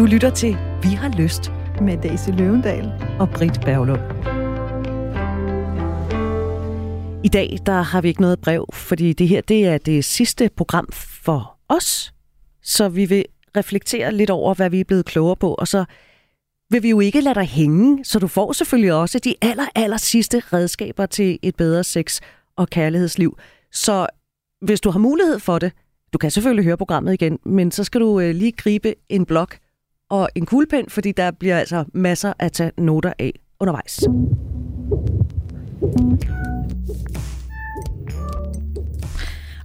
Du lytter til Vi har lyst med Daisy Løvendal og Britt Berglund. I dag der har vi ikke noget brev, fordi det her det er det sidste program for os. Så vi vil reflektere lidt over, hvad vi er blevet klogere på, og så vil vi jo ikke lade dig hænge, så du får selvfølgelig også de aller, aller sidste redskaber til et bedre sex- og kærlighedsliv. Så hvis du har mulighed for det, du kan selvfølgelig høre programmet igen, men så skal du øh, lige gribe en blok og en kuglepen, fordi der bliver altså masser at tage noter af undervejs.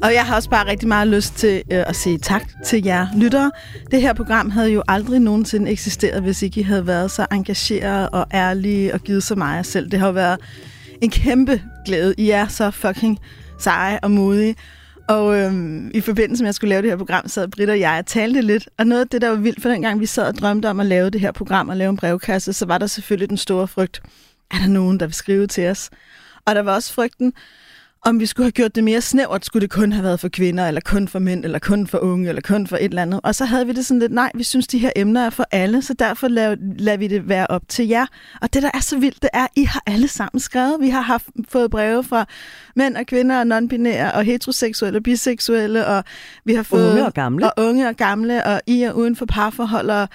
Og jeg har også bare rigtig meget lyst til øh, at sige tak til jer lyttere. Det her program havde jo aldrig nogensinde eksisteret, hvis ikke I havde været så engageret og ærlige og givet så meget af selv. Det har været en kæmpe glæde. I er så fucking seje og modige. Og øhm, i forbindelse med, at jeg skulle lave det her program, sad Britt og jeg og talte lidt. Og noget af det, der var vildt, for dengang vi sad og drømte om at lave det her program og lave en brevkasse, så var der selvfølgelig den store frygt. Er der nogen, der vil skrive til os? Og der var også frygten, om vi skulle have gjort det mere snævert, skulle det kun have været for kvinder, eller kun for mænd, eller kun for unge, eller kun for et eller andet. Og så havde vi det sådan lidt, nej, vi synes, de her emner er for alle, så derfor lader, lader vi det være op til jer. Og det, der er så vildt, det er, I har alle sammen skrevet. Vi har haft, fået breve fra mænd og kvinder, og non-binære, og heteroseksuelle, og biseksuelle, og vi har fået... Unge og gamle. Og unge og gamle, og I er uden for parforhold, og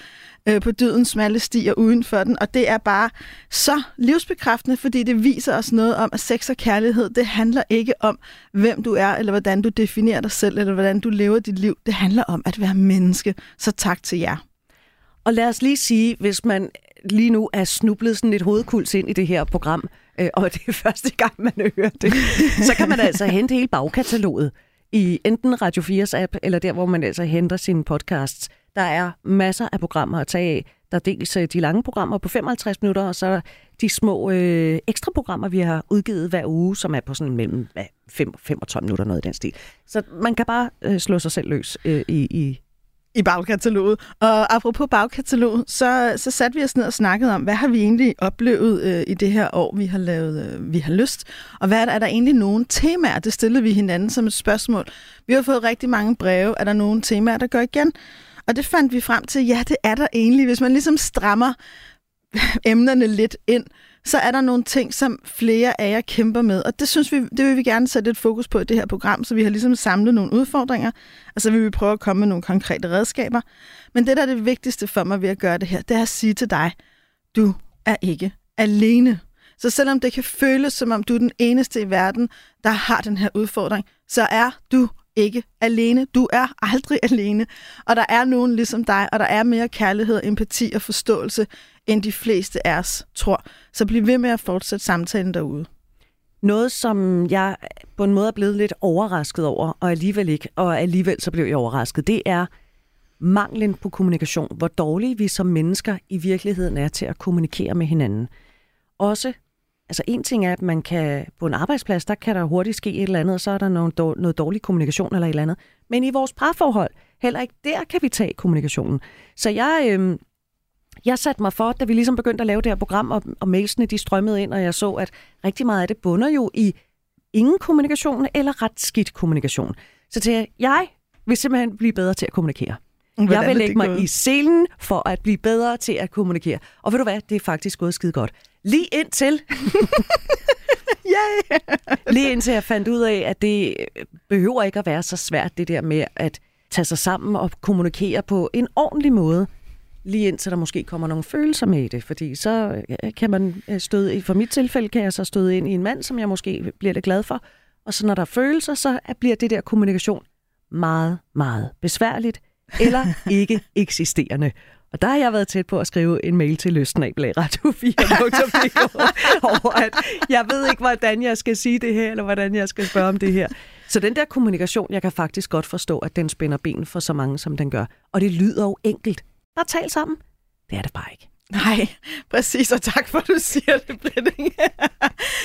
øh, på dydens smalle stier uden for den. Og det er bare så livsbekræftende, fordi det viser os noget om, at sex og kærlighed, det handler ikke om, hvem du er, eller hvordan du definerer dig selv, eller hvordan du lever dit liv. Det handler om at være menneske. Så tak til jer. Og lad os lige sige, hvis man lige nu er snublet sådan lidt hovedkuls ind i det her program, øh, og det er første gang, man hører det, så kan man altså hente hele bagkataloget i enten Radio 4's app, eller der, hvor man altså henter sine podcasts. Der er masser af programmer at tage af. Der er dels øh, de lange programmer på 55 minutter, og så er der de små øh, ekstra programmer, vi har udgivet hver uge, som er på sådan mellem hvad, 5, 5 og 12 minutter, noget i den stil. Så man kan bare øh, slå sig selv løs øh, i, i i bagkataloget. Og apropos bagkataloget, så, så satte vi os ned og snakkede om, hvad har vi egentlig oplevet øh, i det her år, vi har lavet øh, Vi har lyst, og hvad er der, er der egentlig nogle temaer? Det stillede vi hinanden som et spørgsmål. Vi har fået rigtig mange breve. Er der nogle temaer, der går igen? Og det fandt vi frem til, ja, det er der egentlig. Hvis man ligesom strammer emnerne lidt ind, så er der nogle ting, som flere af jer kæmper med. Og det synes vi, det vil vi gerne sætte et fokus på i det her program, så vi har ligesom samlet nogle udfordringer, og så vil vi prøve at komme med nogle konkrete redskaber. Men det, der er det vigtigste for mig ved at gøre det her, det er at sige til dig, du er ikke alene. Så selvom det kan føles, som om du er den eneste i verden, der har den her udfordring, så er du ikke alene. Du er aldrig alene. Og der er nogen ligesom dig, og der er mere kærlighed, empati og forståelse, end de fleste af os tror. Så bliv ved med at fortsætte samtalen derude. Noget, som jeg på en måde er blevet lidt overrasket over, og alligevel ikke, og alligevel så blev jeg overrasket, det er manglen på kommunikation. Hvor dårlige vi som mennesker i virkeligheden er til at kommunikere med hinanden. Også Altså en ting er, at man kan på en arbejdsplads, der kan der hurtigt ske et eller andet, og så er der noget, noget dårlig kommunikation eller et eller andet. Men i vores parforhold, heller ikke der kan vi tage kommunikationen. Så jeg, øh, jeg satte mig for, da vi ligesom begyndte at lave det her program, og, og mailsene de strømmede ind, og jeg så, at rigtig meget af det bunder jo i ingen kommunikation eller ret skidt kommunikation. Så til jeg vil simpelthen blive bedre til at kommunikere. Hvordan jeg vil lægge mig gået? i selen for at blive bedre til at kommunikere. Og ved du hvad, det er faktisk gået skide godt. Lige indtil... yeah. Lige indtil jeg fandt ud af, at det behøver ikke at være så svært, det der med at tage sig sammen og kommunikere på en ordentlig måde. Lige indtil der måske kommer nogle følelser med i det, fordi så kan man øh, støde, for mit tilfælde kan jeg så støde ind i en mand, som jeg måske bliver lidt glad for, og så når der er følelser, så bliver det der kommunikation meget, meget besværligt, eller ikke eksisterende. Og der har jeg været tæt på at skrive en mail til løsnabelag radio 4 over, at jeg ved ikke, hvordan jeg skal sige det her, eller hvordan jeg skal spørge om det her. Så den der kommunikation, jeg kan faktisk godt forstå, at den spænder ben for så mange, som den gør. Og det lyder jo enkelt. Bare tal sammen. Det er det bare ikke. Nej, præcis, og tak for, at du siger det, Britt.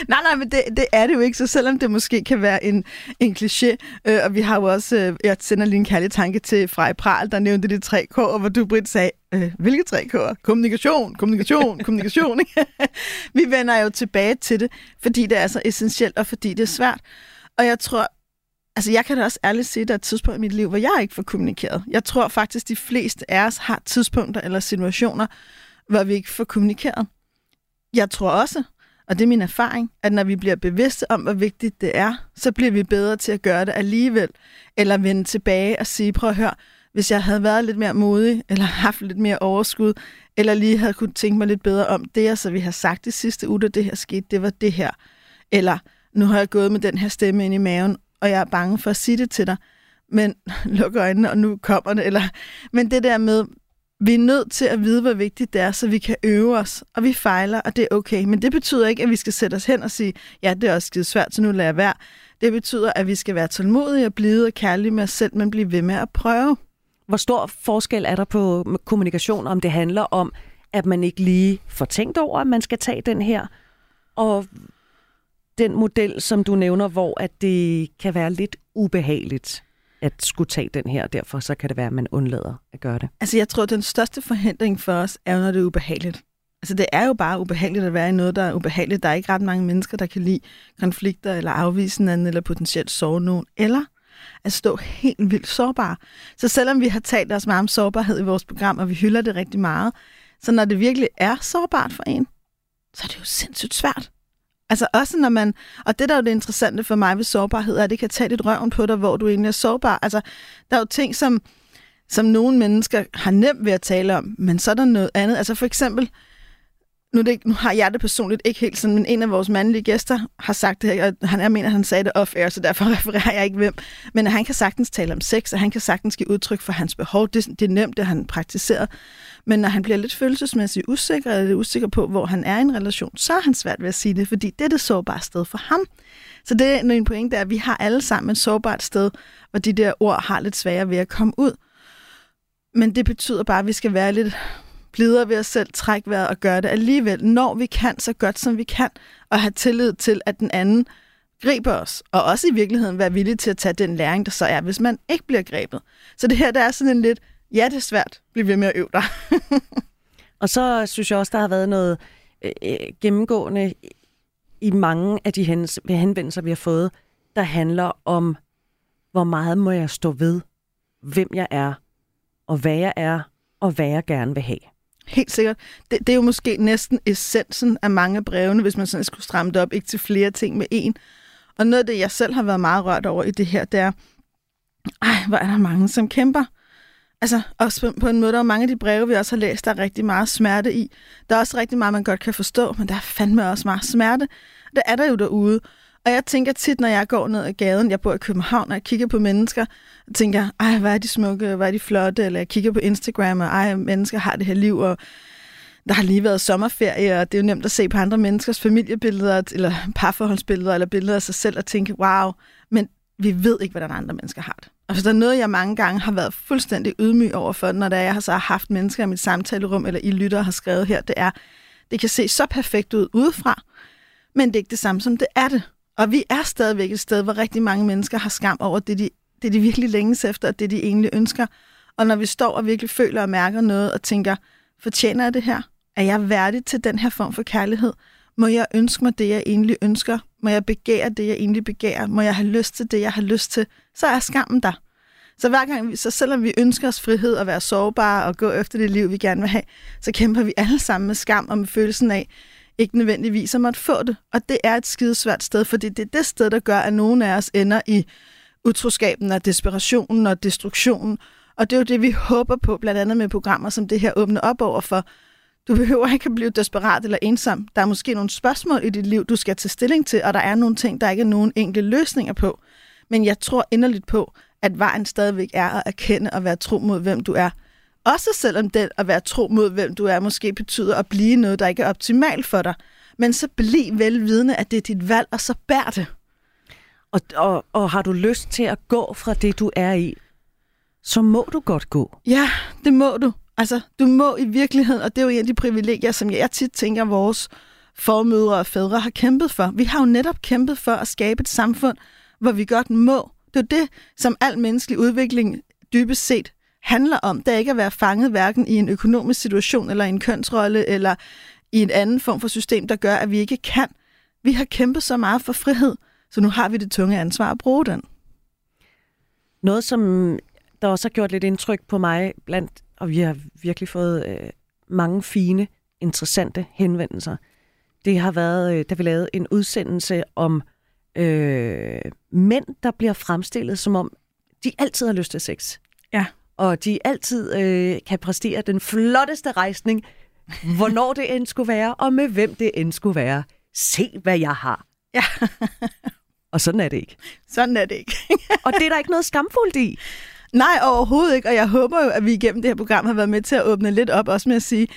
nej, nej, men det, det er det jo ikke, så selvom det måske kan være en, en kliché, øh, og vi har jo også, øh, jeg sender lige en kærlig tanke til Frej Pral, der nævnte de tre K'er, hvor du, Britt, sagde, øh, hvilke tre K'er? Kommunikation, kommunikation, kommunikation. vi vender jo tilbage til det, fordi det er så essentielt, og fordi det er svært. Og jeg tror, Altså, jeg kan da også ærligt sige, at der er et tidspunkt i mit liv, hvor jeg ikke får kommunikeret. Jeg tror faktisk, de fleste af os har tidspunkter eller situationer, hvor vi ikke får kommunikeret. Jeg tror også, og det er min erfaring, at når vi bliver bevidste om, hvor vigtigt det er, så bliver vi bedre til at gøre det alligevel, eller vende tilbage og sige, prøv at høre, hvis jeg havde været lidt mere modig, eller haft lidt mere overskud, eller lige havde kunne tænke mig lidt bedre om det, så vi har sagt det sidste uge, da det her skete, det var det her. Eller nu har jeg gået med den her stemme ind i maven, og jeg er bange for at sige det til dig, men luk øjnene, og nu kommer det. Eller, men det der med, vi er nødt til at vide, hvor vigtigt det er, så vi kan øve os, og vi fejler, og det er okay. Men det betyder ikke, at vi skal sætte os hen og sige, ja, det er også skide svært, så nu lader jeg være. Det betyder, at vi skal være tålmodige og blide og kærlige med os selv, men blive ved med at prøve. Hvor stor forskel er der på kommunikation, om det handler om, at man ikke lige får tænkt over, at man skal tage den her, og den model, som du nævner, hvor at det kan være lidt ubehageligt at skulle tage den her, derfor så kan det være, at man undlader at gøre det. Altså jeg tror, at den største forhindring for os er, når det er ubehageligt. Altså det er jo bare ubehageligt at være i noget, der er ubehageligt. Der er ikke ret mange mennesker, der kan lide konflikter, eller afvise hinanden, eller potentielt sove nogen, eller at stå helt vildt sårbar. Så selvom vi har talt os meget om sårbarhed i vores program, og vi hylder det rigtig meget, så når det virkelig er sårbart for en, så er det jo sindssygt svært. Altså også når man, og det der er jo det interessante for mig ved sårbarhed, er, at det kan tage lidt røven på dig, hvor du egentlig er sårbar. Altså, der er jo ting, som, som nogle mennesker har nemt ved at tale om, men så er der noget andet. Altså for eksempel, nu, det, nu har jeg det personligt ikke helt sådan, men en af vores mandlige gæster har sagt det her, og han, jeg mener, han sagde det off-air, så derfor refererer jeg ikke hvem. Men han kan sagtens tale om sex, og han kan sagtens give udtryk for hans behov. Det, det er nemt, det han praktiserer. Men når han bliver lidt følelsesmæssigt usikker, eller lidt usikker på, hvor han er i en relation, så er han svært ved at sige det, fordi det er det sårbare sted for ham. Så det er en pointe, er, at vi har alle sammen et sårbart sted, hvor de der ord har lidt sværere ved at komme ud. Men det betyder bare, at vi skal være lidt blidere ved os selv, trække vejret og gøre det alligevel, når vi kan så godt som vi kan, og have tillid til, at den anden griber os, og også i virkeligheden være villig til at tage den læring, der så er, hvis man ikke bliver grebet. Så det her, der er sådan en lidt, ja, det er svært, bliv ved med at øve dig. og så synes jeg også, der har været noget øh, øh gennemgående i mange af de henvendelser, vi har fået, der handler om, hvor meget må jeg stå ved, hvem jeg er, og hvad jeg er, og hvad jeg gerne vil have. Helt sikkert. Det, det er jo måske næsten essensen af mange af brevene, hvis man sådan skulle stramme det op, ikke til flere ting med en. Og noget af det, jeg selv har været meget rørt over i det her, det er, ej, hvor er der mange, som kæmper. Altså, også på, på en måde, der er mange af de breve, vi også har læst, der er rigtig meget smerte i. Der er også rigtig meget, man godt kan forstå, men der er fandme også meget smerte. Det er der jo derude. Og jeg tænker tit, når jeg går ned ad gaden, jeg bor i København, og jeg kigger på mennesker, og tænker, ej, hvor er de smukke, hvor er de flotte, eller jeg kigger på Instagram, og ej, mennesker har det her liv, og der har lige været sommerferie, og det er jo nemt at se på andre menneskers familiebilleder, eller parforholdsbilleder, eller billeder af sig selv, og tænke, wow, men vi ved ikke, hvordan andre mennesker har det. Og der er noget, jeg mange gange har været fuldstændig ydmyg overfor, når der jeg har så haft mennesker i mit samtalerum, eller I lytter har skrevet her, det er, det kan se så perfekt ud udefra, men det er ikke det samme som det er det. Og vi er stadigvæk et sted, hvor rigtig mange mennesker har skam over det, de, det, de virkelig længes efter, og det, de egentlig ønsker. Og når vi står og virkelig føler og mærker noget, og tænker, fortjener jeg det her? Er jeg værdig til den her form for kærlighed? Må jeg ønske mig det, jeg egentlig ønsker? Må jeg begære det, jeg egentlig begærer? Må jeg have lyst til det, jeg har lyst til? Så er skammen der. Så hver gang, vi, så selvom vi ønsker os frihed og være sårbare og gå efter det liv, vi gerne vil have, så kæmper vi alle sammen med skam og med følelsen af, ikke nødvendigvis har måttet få det. Og det er et skidesvært sted, fordi det er det sted, der gør, at nogen af os ender i utroskaben og desperationen og destruktionen. Og det er jo det, vi håber på, blandt andet med programmer som det her åbne op over for. Du behøver ikke at blive desperat eller ensom. Der er måske nogle spørgsmål i dit liv, du skal tage stilling til, og der er nogle ting, der ikke er nogen enkle løsninger på. Men jeg tror inderligt på, at vejen stadigvæk er at erkende og være tro mod, hvem du er – også selvom den at være tro mod, hvem du er, måske betyder at blive noget, der ikke er optimalt for dig. Men så bliv velvidende, at det er dit valg, og så bær det. Og, og, og har du lyst til at gå fra det, du er i, så må du godt gå. Ja, det må du. Altså, du må i virkeligheden, og det er jo en af de privilegier, som jeg tit tænker, vores formødre og fædre har kæmpet for. Vi har jo netop kæmpet for at skabe et samfund, hvor vi godt må. Det er det, som al menneskelig udvikling dybest set handler om, det er ikke at være fanget hverken i en økonomisk situation, eller i en kønsrolle, eller i en anden form for system, der gør, at vi ikke kan. Vi har kæmpet så meget for frihed, så nu har vi det tunge ansvar at bruge den. noget, som der også har gjort lidt indtryk på mig, blandt, og vi har virkelig fået øh, mange fine, interessante henvendelser, det har været, øh, da vi lavede en udsendelse om øh, mænd, der bliver fremstillet som om, de altid har lyst til sex. Ja. Og de altid øh, kan præstere den flotteste rejsning, hvornår det end skulle være, og med hvem det end skulle være. Se, hvad jeg har. Ja. og sådan er det ikke. Sådan er det ikke. og det er der ikke noget skamfuldt i. Nej, overhovedet ikke. Og jeg håber jo, at vi igennem det her program har været med til at åbne lidt op, også med at sige,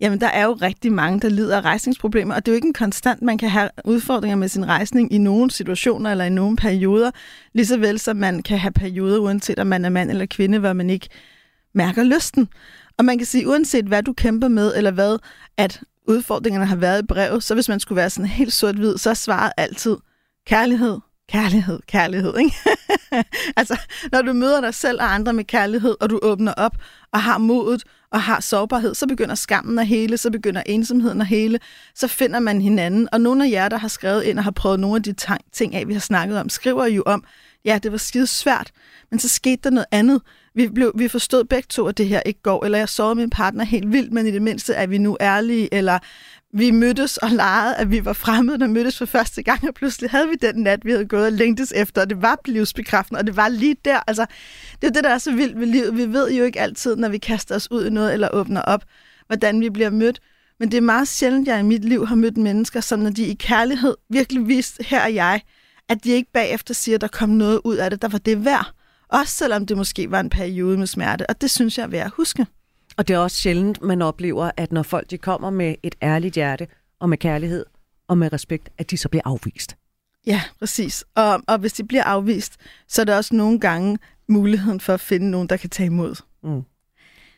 jamen der er jo rigtig mange, der lider af rejsningsproblemer, og det er jo ikke en konstant, man kan have udfordringer med sin rejsning i nogle situationer eller i nogle perioder, lige så vel som man kan have perioder, uanset om man er mand eller kvinde, hvor man ikke mærker lysten. Og man kan sige, uanset hvad du kæmper med, eller hvad, at udfordringerne har været i brevet, så hvis man skulle være sådan helt sort-hvid, så er svaret altid kærlighed, kærlighed, kærlighed, ikke? altså, når du møder dig selv og andre med kærlighed, og du åbner op og har modet og har sårbarhed, så begynder skammen at hele, så begynder ensomheden at hele, så finder man hinanden. Og nogle af jer, der har skrevet ind og har prøvet nogle af de ting af, vi har snakket om, skriver jo om, ja, det var skide svært, men så skete der noget andet. Vi, blev, vi forstod begge to, at det her ikke går, eller jeg så min partner helt vildt, men i det mindste er vi nu ærlige, eller vi mødtes og legede, at vi var fremmede, der mødtes for første gang, og pludselig havde vi den nat, vi havde gået og længtes efter, og det var livsbekræftende, og det var lige der. Altså, det er det, der er så vildt ved livet. Vi ved jo ikke altid, når vi kaster os ud i noget eller åbner op, hvordan vi bliver mødt. Men det er meget sjældent, jeg i mit liv har mødt mennesker, som når de i kærlighed virkelig viste, her er jeg, at de ikke bagefter siger, at der kom noget ud af det, der var det værd. Også selvom det måske var en periode med smerte, og det synes jeg er værd at huske. Og det er også sjældent, man oplever, at når folk de kommer med et ærligt hjerte og med kærlighed og med respekt, at de så bliver afvist. Ja, præcis. Og, og hvis de bliver afvist, så er der også nogle gange muligheden for at finde nogen, der kan tage imod. Mm.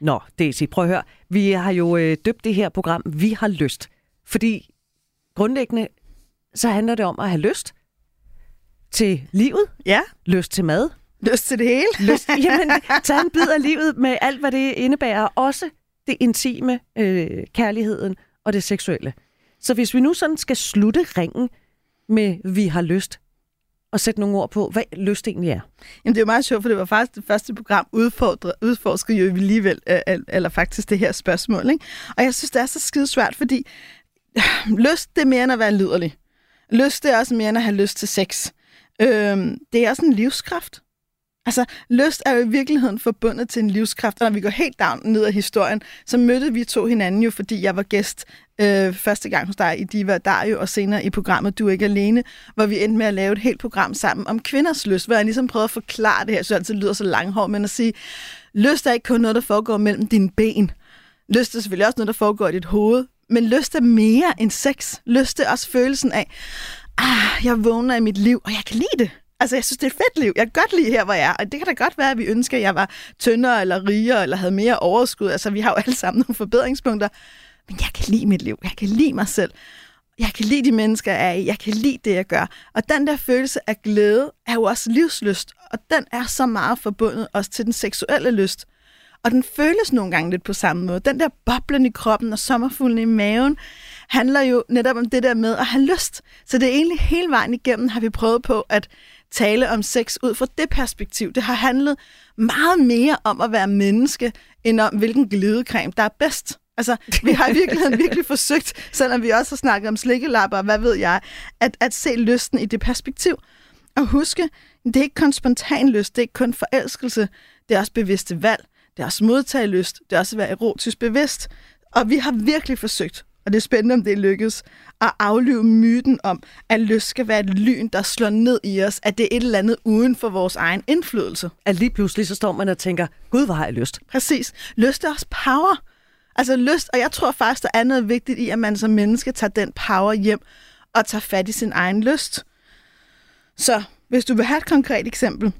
Nå, Daisy, prøv at høre. Vi har jo øh, døbt det her program, Vi har lyst. Fordi grundlæggende, så handler det om at have lyst til livet. Ja. Lyst til mad. Lyst til det hele? Lyst, jamen, tag en bid af livet med alt, hvad det indebærer. Også det intime, øh, kærligheden og det seksuelle. Så hvis vi nu sådan skal slutte ringen med, vi har lyst, og sætte nogle ord på, hvad lyst egentlig er. Jamen det er jo meget sjovt, for det var faktisk det første program, udforskede jo vi alligevel, øh, eller faktisk det her spørgsmål. Ikke? Og jeg synes, det er så skide svært, fordi lyst, det er mere end at være liderlig. Lyst, det er også mere end at have lyst til sex. Øhm, det er også en livskraft. Altså, lyst er jo i virkeligheden forbundet til en livskraft. Og når vi går helt down ned ad historien, så mødte vi to hinanden jo, fordi jeg var gæst øh, første gang hos dig i Diva Dario, og senere i programmet Du er ikke alene, hvor vi endte med at lave et helt program sammen om kvinders lyst, hvor jeg ligesom prøvede at forklare det her, så det altid lyder så langhård, men at sige, lyst er ikke kun noget, der foregår mellem dine ben. Lyst er selvfølgelig også noget, der foregår i dit hoved, men lyst er mere end sex. Lyst er også følelsen af, ah, jeg vågner i mit liv, og jeg kan lide det. Altså, jeg synes, det er et fedt liv. Jeg kan godt lide her, hvor jeg er. Og det kan da godt være, at vi ønsker, at jeg var tyndere eller rigere, eller havde mere overskud. Altså, vi har jo alle sammen nogle forbedringspunkter. Men jeg kan lide mit liv. Jeg kan lide mig selv. Jeg kan lide de mennesker, jeg er i. Jeg kan lide det, jeg gør. Og den der følelse af glæde er jo også livslyst. Og den er så meget forbundet også til den seksuelle lyst. Og den føles nogle gange lidt på samme måde. Den der boblen i kroppen og sommerfuglen i maven handler jo netop om det der med at have lyst. Så det er egentlig hele vejen igennem, har vi prøvet på at tale om sex ud fra det perspektiv. Det har handlet meget mere om at være menneske, end om hvilken glidecreme, der er bedst. Altså, vi har i virkeligheden virkelig forsøgt, selvom vi også har snakket om slikkelapper og hvad ved jeg, at, at se lysten i det perspektiv. Og huske, det er ikke kun spontan lyst, det er ikke kun forelskelse, det er også bevidste valg, det er også modtagelyst, det er også at være erotisk bevidst. Og vi har virkelig forsøgt og det er spændende, om det lykkes, at aflive myten om, at lyst skal være et lyn, der slår ned i os, at det er et eller andet uden for vores egen indflydelse. At lige pludselig så står man og tænker, gud, hvor har jeg lyst. Præcis. Lyst er også power. Altså lyst, og jeg tror faktisk, der er noget vigtigt i, at man som menneske tager den power hjem og tager fat i sin egen lyst. Så hvis du vil have et konkret eksempel,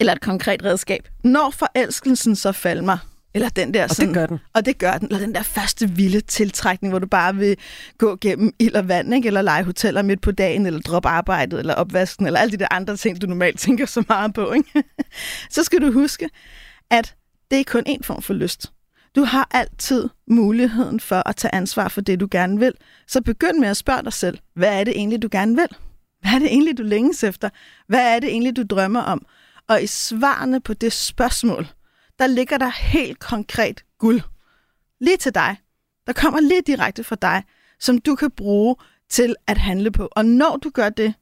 eller et konkret redskab, når forelskelsen så falder mig, eller den der sådan, og det gør den. Og det gør den. Eller den der første vilde tiltrækning, hvor du bare vil gå gennem ild og vand, ikke? eller lege hoteller midt på dagen, eller droppe arbejdet, eller opvasken, eller alle de der andre ting, du normalt tænker så meget på. Ikke? så skal du huske, at det er kun én form for lyst. Du har altid muligheden for at tage ansvar for det, du gerne vil. Så begynd med at spørge dig selv, hvad er det egentlig, du gerne vil? Hvad er det egentlig, du længes efter? Hvad er det egentlig, du drømmer om? Og i svarene på det spørgsmål, der ligger der helt konkret guld. Lige til dig. Der kommer lige direkte fra dig, som du kan bruge til at handle på. Og når du gør det,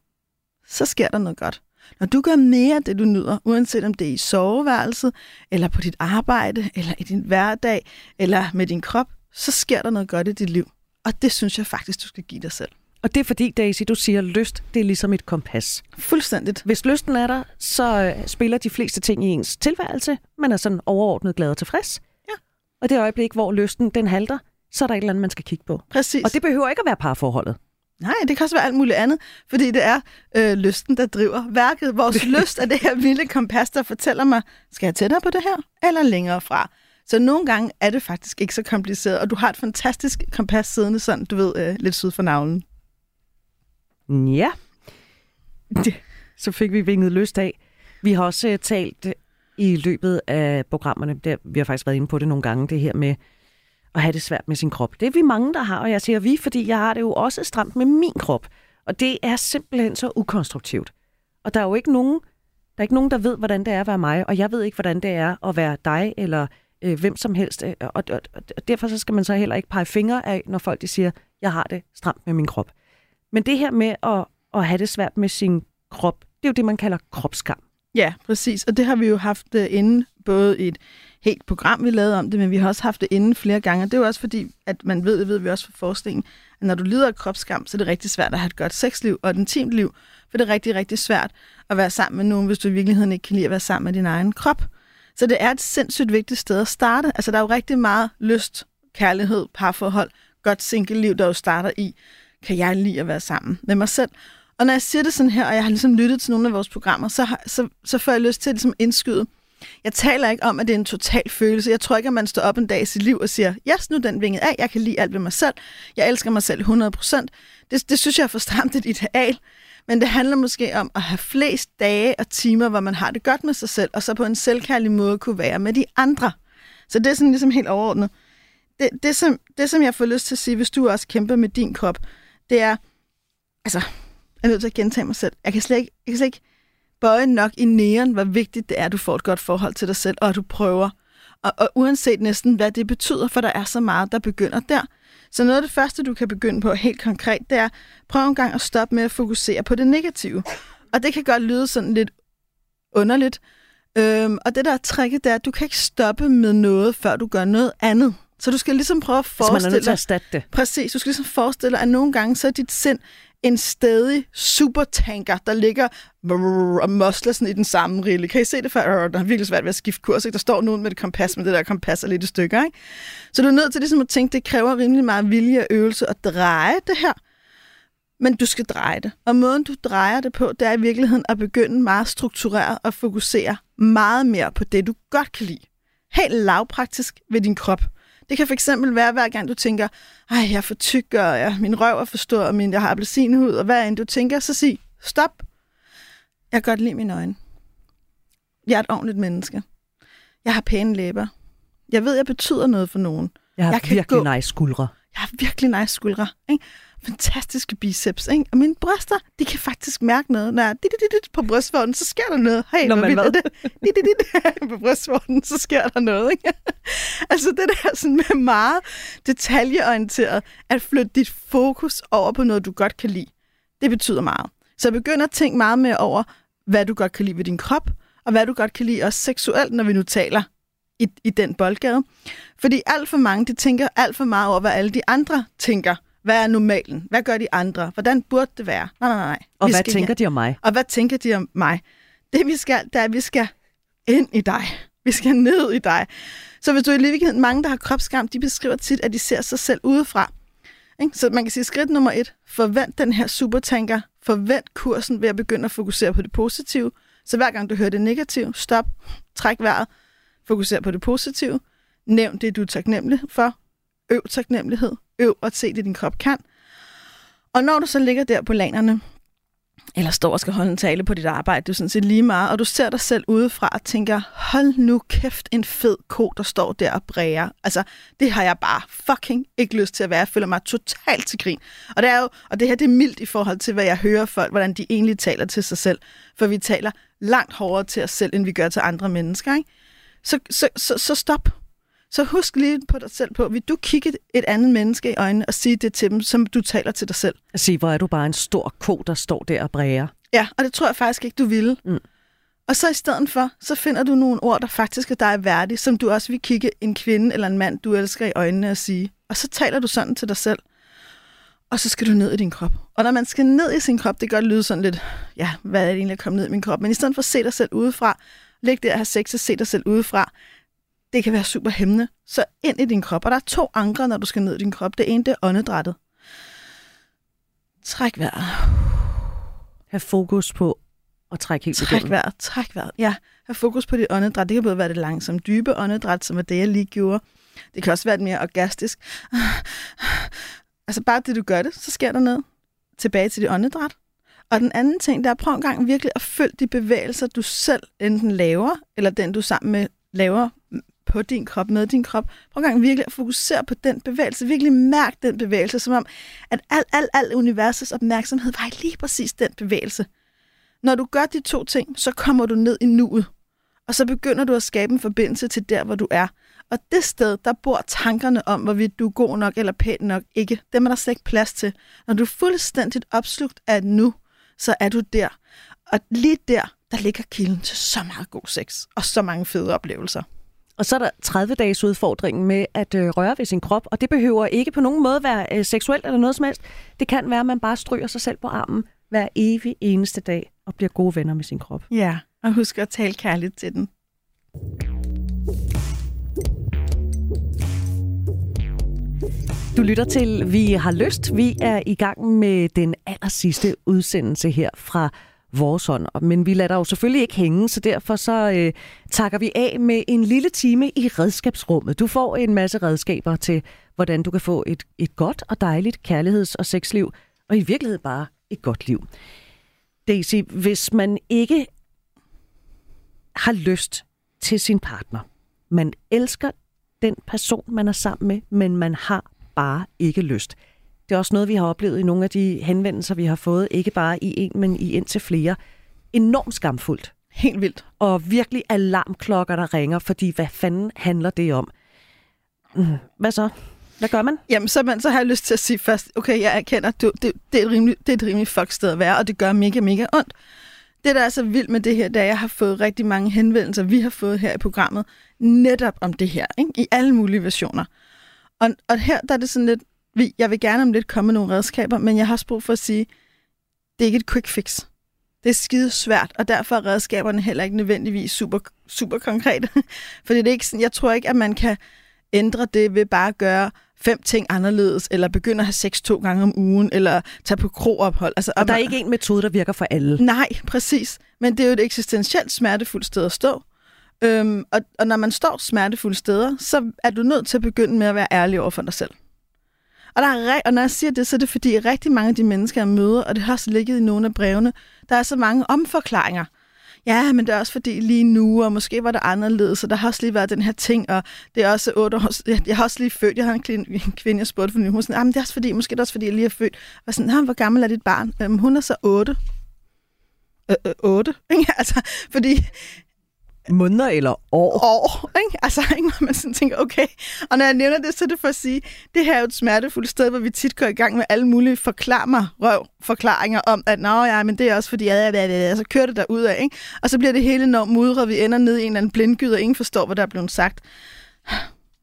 så sker der noget godt. Når du gør mere af det, du nyder, uanset om det er i soveværelset, eller på dit arbejde, eller i din hverdag, eller med din krop, så sker der noget godt i dit liv. Og det synes jeg faktisk, du skal give dig selv. Og det er fordi, Daisy, du siger, at lyst, det er ligesom et kompas. Fuldstændigt. Hvis lysten er der, så øh, spiller de fleste ting i ens tilværelse. Man er sådan overordnet glad og tilfreds. Ja. Og det øjeblik, hvor lysten den halter, så er der et eller andet, man skal kigge på. Præcis. Og det behøver ikke at være parforholdet. Nej, det kan også være alt muligt andet, fordi det er øh, lysten, der driver værket. Vores lyst er det her vilde kompas, der fortæller mig, skal jeg tættere på det her, eller længere fra? Så nogle gange er det faktisk ikke så kompliceret, og du har et fantastisk kompas siddende sådan, du ved, øh, lidt syd for navlen. Ja. Det, så fik vi vinget lyst af. Vi har også uh, talt uh, i løbet af programmerne, der, vi har faktisk været inde på det nogle gange, det her med at have det svært med sin krop. Det er vi mange, der har, og jeg siger vi, fordi jeg har det jo også stramt med min krop. Og det er simpelthen så ukonstruktivt. Og der er jo ikke nogen, der er ikke nogen, der ved, hvordan det er at være mig, og jeg ved ikke, hvordan det er at være dig, eller øh, hvem som helst. Og, og, og derfor så skal man så heller ikke pege fingre af, når folk de siger, jeg har det stramt med min krop. Men det her med at, at have det svært med sin krop, det er jo det, man kalder kropskam. Ja, præcis. Og det har vi jo haft øh, inde, både i et helt program, vi lavede om det, men vi har også haft det inde flere gange. Og det er jo også fordi, at man ved, det ved vi også fra forskningen, at når du lider af kropskam, så er det rigtig svært at have et godt sexliv og et intimt liv. For det er rigtig, rigtig svært at være sammen med nogen, hvis du i virkeligheden ikke kan lide at være sammen med din egen krop. Så det er et sindssygt vigtigt sted at starte. Altså, der er jo rigtig meget lyst, kærlighed, parforhold, godt single-liv, der jo starter i, kan jeg lide at være sammen med mig selv. Og når jeg siger det sådan her, og jeg har ligesom lyttet til nogle af vores programmer, så, har, så, så får jeg lyst til at ligesom indskyde. Jeg taler ikke om, at det er en total følelse. Jeg tror ikke, at man står op en dag i sit liv og siger, yes, nu den vinget af, jeg kan lide alt ved mig selv. Jeg elsker mig selv 100%. Det, det synes jeg er for stramt et ideal. Men det handler måske om at have flest dage og timer, hvor man har det godt med sig selv, og så på en selvkærlig måde kunne være med de andre. Så det er sådan ligesom helt overordnet. Det, det, som, det, som jeg får lyst til at sige, hvis du også kæmper med din krop, det er, altså, jeg er nødt til at gentage mig selv. Jeg kan slet ikke, jeg kan slet ikke bøje nok i næren, hvor vigtigt det er, at du får et godt forhold til dig selv, og at du prøver. Og, og uanset næsten, hvad det betyder, for der er så meget, der begynder der. Så noget af det første, du kan begynde på helt konkret, det er, prøv en gang at stoppe med at fokusere på det negative. Og det kan godt lyde sådan lidt underligt. Øhm, og det der er tricket, det er, at du kan ikke stoppe med noget, før du gør noget andet. Så du skal ligesom prøve at forestille dig... man er nødt til at erstatte det. Præcis. Du skal ligesom forestille dig, at nogle gange så er dit sind en stadig supertanker, der ligger og mosler sådan i den samme rille. Kan I se det for? Øh, der er virkelig svært ved at skifte kurs. Ikke? Der står nogen med et kompas, men det der kompas er lidt i stykker. Ikke? Så du er nødt til ligesom at tænke, det kræver rimelig meget vilje og øvelse at dreje det her. Men du skal dreje det. Og måden, du drejer det på, det er i virkeligheden at begynde meget struktureret og fokusere meget mere på det, du godt kan lide. Helt lavpraktisk ved din krop. Det kan fx være, hver gang du tænker, ej, jeg er for tyk, og jeg, min røv er for stor, og min, jeg har appelsinhud, og hvad end du tænker, så sig, stop. Jeg kan godt lide mine øjne. Jeg er et ordentligt menneske. Jeg har pæne læber. Jeg ved, jeg betyder noget for nogen. Jeg har jeg kan virkelig gå. nice skuldre. Jeg har virkelig nice skuldre. Ikke? Fantastiske biceps, ikke? Og mine bryster, de kan faktisk mærke noget. Når dit, dit, dit, på brystvorten, så sker der noget. Hey, Når man hvad? Det? Dit, dit, dit, på brystvorten, så sker der noget, ikke? altså det der sådan med meget detaljeorienteret, at flytte dit fokus over på noget, du godt kan lide, det betyder meget. Så begynd at tænke meget mere over, hvad du godt kan lide ved din krop, og hvad du godt kan lide også seksuelt, når vi nu taler i, i den boldgade. Fordi alt for mange, de tænker alt for meget over, hvad alle de andre tænker hvad er normalen? Hvad gør de andre? Hvordan burde det være? Nej, nej, nej. Og vi hvad tænker de om mig? Og hvad tænker de om mig? Det vi skal, det er, at vi skal ind i dig. Vi skal ned i dig. Så hvis du i virkeligheden, mange, der har kropsskam, de beskriver tit, at de ser sig selv udefra. Så man kan sige, skridt nummer et, forvent den her supertanker, forvent kursen ved at begynde at fokusere på det positive. Så hver gang du hører det negative, stop, træk vejret, fokuser på det positive, nævn det, du er taknemmelig for, øv taknemmelighed, øv at se det, din krop kan. Og når du så ligger der på lanerne, eller står og skal holde en tale på dit arbejde, det er sådan set lige meget, og du ser dig selv udefra og tænker, hold nu kæft en fed ko, der står der og bræger. Altså, det har jeg bare fucking ikke lyst til at være. Jeg føler mig totalt til grin. Og det, er jo, og det her det er mildt i forhold til, hvad jeg hører folk, hvordan de egentlig taler til sig selv. For vi taler langt hårdere til os selv, end vi gør til andre mennesker. Ikke? Så, så, så, så stop. Så husk lige på dig selv på, vil du kigge et andet menneske i øjnene og sige det til dem, som du taler til dig selv? At sige, hvor er du bare en stor ko, der står der og bræger. Ja, og det tror jeg faktisk ikke, du ville. Mm. Og så i stedet for, så finder du nogle ord, der faktisk er dig værdige, som du også vil kigge en kvinde eller en mand, du elsker i øjnene og sige. Og så taler du sådan til dig selv. Og så skal du ned i din krop. Og når man skal ned i sin krop, det kan godt lyde sådan lidt, ja, hvad er det egentlig at komme ned i min krop? Men i stedet for at se dig selv udefra, læg der at have sex og se dig selv udefra, det kan være super hæmmende. Så ind i din krop. Og der er to andre, når du skal ned i din krop. Det ene, det er åndedrættet. Træk vejret. Have fokus på at trække helt Træk vejret, træk vejret. Ja, have fokus på dit åndedræt. Det kan både være det langsomt dybe åndedræt, som er det, jeg lige gjorde. Det kan også være det mere orgastisk. Altså bare det, du gør det, så sker der noget. Tilbage til dit åndedræt. Og den anden ting, der er prøv en gang virkelig at følge de bevægelser, du selv enten laver, eller den, du sammen med laver på din krop, med din krop. Prøv en gang virkelig at fokusere på den bevægelse. Virkelig mærk den bevægelse, som om, at al, al, al universets opmærksomhed var i lige præcis den bevægelse. Når du gør de to ting, så kommer du ned i nuet. Og så begynder du at skabe en forbindelse til der, hvor du er. Og det sted, der bor tankerne om, hvorvidt du er god nok eller pæn nok, ikke. Dem er der slet ikke plads til. Når du er fuldstændigt opslugt af nu, så er du der. Og lige der, der ligger kilden til så meget god sex og så mange fede oplevelser. Og så er der 30-dages udfordringen med at øh, røre ved sin krop, og det behøver ikke på nogen måde være øh, seksuelt eller noget som helst. Det kan være, at man bare stryger sig selv på armen hver evig eneste dag og bliver gode venner med sin krop. Ja, og husk at tale kærligt til den. Du lytter til Vi har lyst. Vi er i gang med den aller sidste udsendelse her fra vores hånd. Men vi lader dig jo selvfølgelig ikke hænge, så derfor så øh, takker vi af med en lille time i redskabsrummet. Du får en masse redskaber til, hvordan du kan få et, et godt og dejligt kærligheds- og sexliv, og i virkeligheden bare et godt liv. Daisy, hvis man ikke har lyst til sin partner, man elsker den person, man er sammen med, men man har bare ikke lyst. Det er også noget, vi har oplevet i nogle af de henvendelser, vi har fået, ikke bare i en, men i indtil flere. Enormt skamfuldt. Helt vildt. Og virkelig alarmklokker, der ringer, fordi hvad fanden handler det om? Mm, hvad så? Hvad gør man? Jamen, så, man, så har jeg lyst til at sige først, okay, jeg erkender, du, det, det, er et rimelig, det er et rimelig fuck sted at være, og det gør mega, mega ondt. Det, der er så vildt med det her, da jeg har fået rigtig mange henvendelser, vi har fået her i programmet, netop om det her, ikke? i alle mulige versioner. Og, og her der er det sådan lidt, vi, jeg vil gerne om lidt komme med nogle redskaber, men jeg har også brug for at sige, det er ikke et quick fix. Det er skide svært, og derfor er redskaberne heller ikke nødvendigvis super, super konkrete. Fordi det er ikke sådan, jeg tror ikke, at man kan ændre det ved bare at gøre fem ting anderledes, eller begynde at have sex to gange om ugen, eller tage på kroophold. Altså, og der er ikke en metode, der virker for alle. Nej, præcis. Men det er jo et eksistentielt smertefuldt sted at stå. Øhm, og, og når man står smertefulde steder, så er du nødt til at begynde med at være ærlig over for dig selv. Og, der er, og når jeg siger det, så er det fordi rigtig mange af de mennesker, jeg møder, og det har også ligget i nogle af brevene, der er så mange omforklaringer. Ja, men det er også fordi lige nu, og måske var det anderledes, så der har også lige været den her ting, og det er også otte år, jeg, jeg har også lige født, jeg har en, kvinde, jeg spurgte for nu, hun sådan, ah, men det er også fordi, måske det er også fordi, jeg lige har født. Og sådan, hvor gammel er dit barn? Øhm, hun er så otte. Øh, øh, otte, ikke? altså, fordi måneder eller år. År, ikke? Altså, ikke? man sådan tænker, okay. Og når jeg nævner det, så er det for at sige, det her er jo et smertefuldt sted, hvor vi tit går i gang med alle mulige forklar røv forklaringer om, at nå ja, men det er også fordi, ja, ja, ja, så kører det derud af, ikke? Og så bliver det hele enormt mudret, vi ender ned i en eller anden blindgyde, og ingen forstår, hvad der er blevet sagt.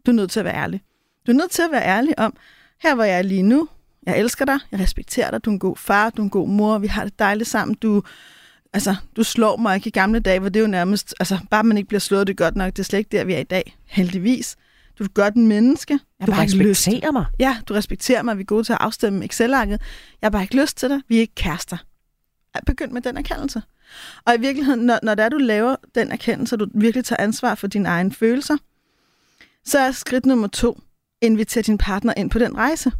Du er nødt til at være ærlig. Du er nødt til at være ærlig om, her hvor jeg er lige nu, jeg elsker dig, jeg respekterer dig, du er en god far, du er en god mor, vi har det dejligt sammen, du altså, du slår mig ikke i gamle dage, hvor det er jo nærmest, altså, bare man ikke bliver slået, det er godt nok, det er slet ikke der, vi er i dag, heldigvis. Du er godt en menneske. Jeg du bare respekterer mig. Ja, du respekterer mig, vi er gode til at afstemme Excel-arket. Jeg har bare ikke lyst til det, vi er ikke kærester. Begynd med den erkendelse. Og i virkeligheden, når, når det er, du laver den erkendelse, og du virkelig tager ansvar for dine egne følelser, så er skridt nummer to, invitere din partner ind på den rejse.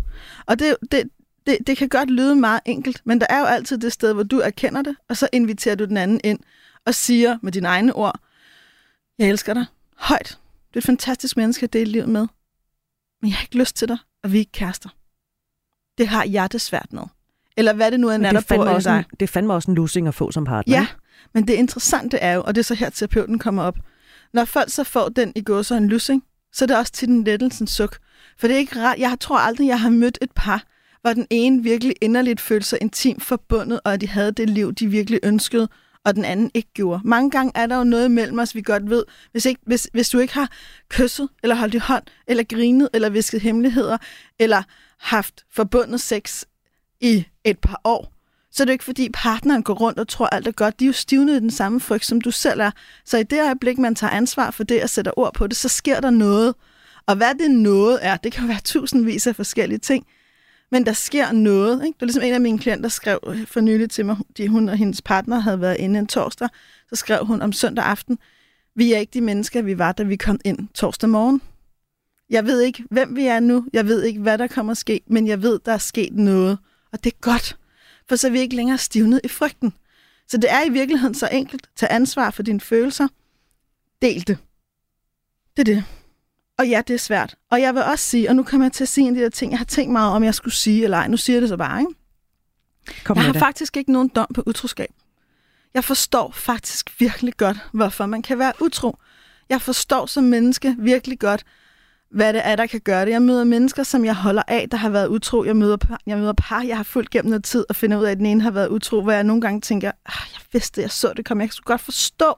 Og det, det, det, det kan godt lyde meget enkelt, men der er jo altid det sted, hvor du erkender det, og så inviterer du den anden ind og siger med dine egne ord, jeg elsker dig højt. Du er et fantastisk menneske at dele livet med. Men jeg har ikke lyst til dig, og vi er ikke kærester. Det har jeg det svært med. Eller hvad det nu er, der det, fandme også en, det fandme også en losing at få som partner. Ja, men det interessante er jo, og det er så her terapeuten kommer op, når folk så får den i går så en lussing, så er det også til den lettelsens suk. For det er ikke ret. Jeg tror aldrig, jeg har mødt et par, hvor den ene virkelig inderligt følte sig intimt forbundet, og at de havde det liv, de virkelig ønskede, og den anden ikke gjorde. Mange gange er der jo noget mellem os, vi godt ved. Hvis, ikke, hvis, hvis du ikke har kysset, eller holdt i hånd, eller grinet, eller visket hemmeligheder, eller haft forbundet sex i et par år, så er det jo ikke, fordi partneren går rundt og tror, alt er godt. De er jo stivnet i den samme frygt, som du selv er. Så i det øjeblik, man tager ansvar for det og sætter ord på det, så sker der noget. Og hvad det noget er, det kan jo være tusindvis af forskellige ting. Men der sker noget. Ikke? Det var ligesom en af mine klienter, der skrev for nylig til mig, de hun og hendes partner havde været inde en torsdag. Så skrev hun om søndag aften, vi er ikke de mennesker, vi var, da vi kom ind torsdag morgen. Jeg ved ikke, hvem vi er nu. Jeg ved ikke, hvad der kommer at ske. Men jeg ved, der er sket noget. Og det er godt. For så er vi ikke længere stivnet i frygten. Så det er i virkeligheden så enkelt. Tag ansvar for dine følelser. Del det. Det er det. Og ja, det er svært. Og jeg vil også sige, og nu kommer jeg til at sige en af de der ting, jeg har tænkt meget om, jeg skulle sige eller ej. Nu siger jeg det så bare, ikke? Kom Jeg har det. faktisk ikke nogen dom på utroskab. Jeg forstår faktisk virkelig godt, hvorfor man kan være utro. Jeg forstår som menneske virkelig godt, hvad det er, der kan gøre det. Jeg møder mennesker, som jeg holder af, der har været utro. Jeg møder par, jeg, møder par, jeg har fulgt gennem noget tid og finder ud af, at den ene har været utro, hvor jeg nogle gange tænker, ah, jeg vidste, jeg så det komme. Jeg skulle godt forstå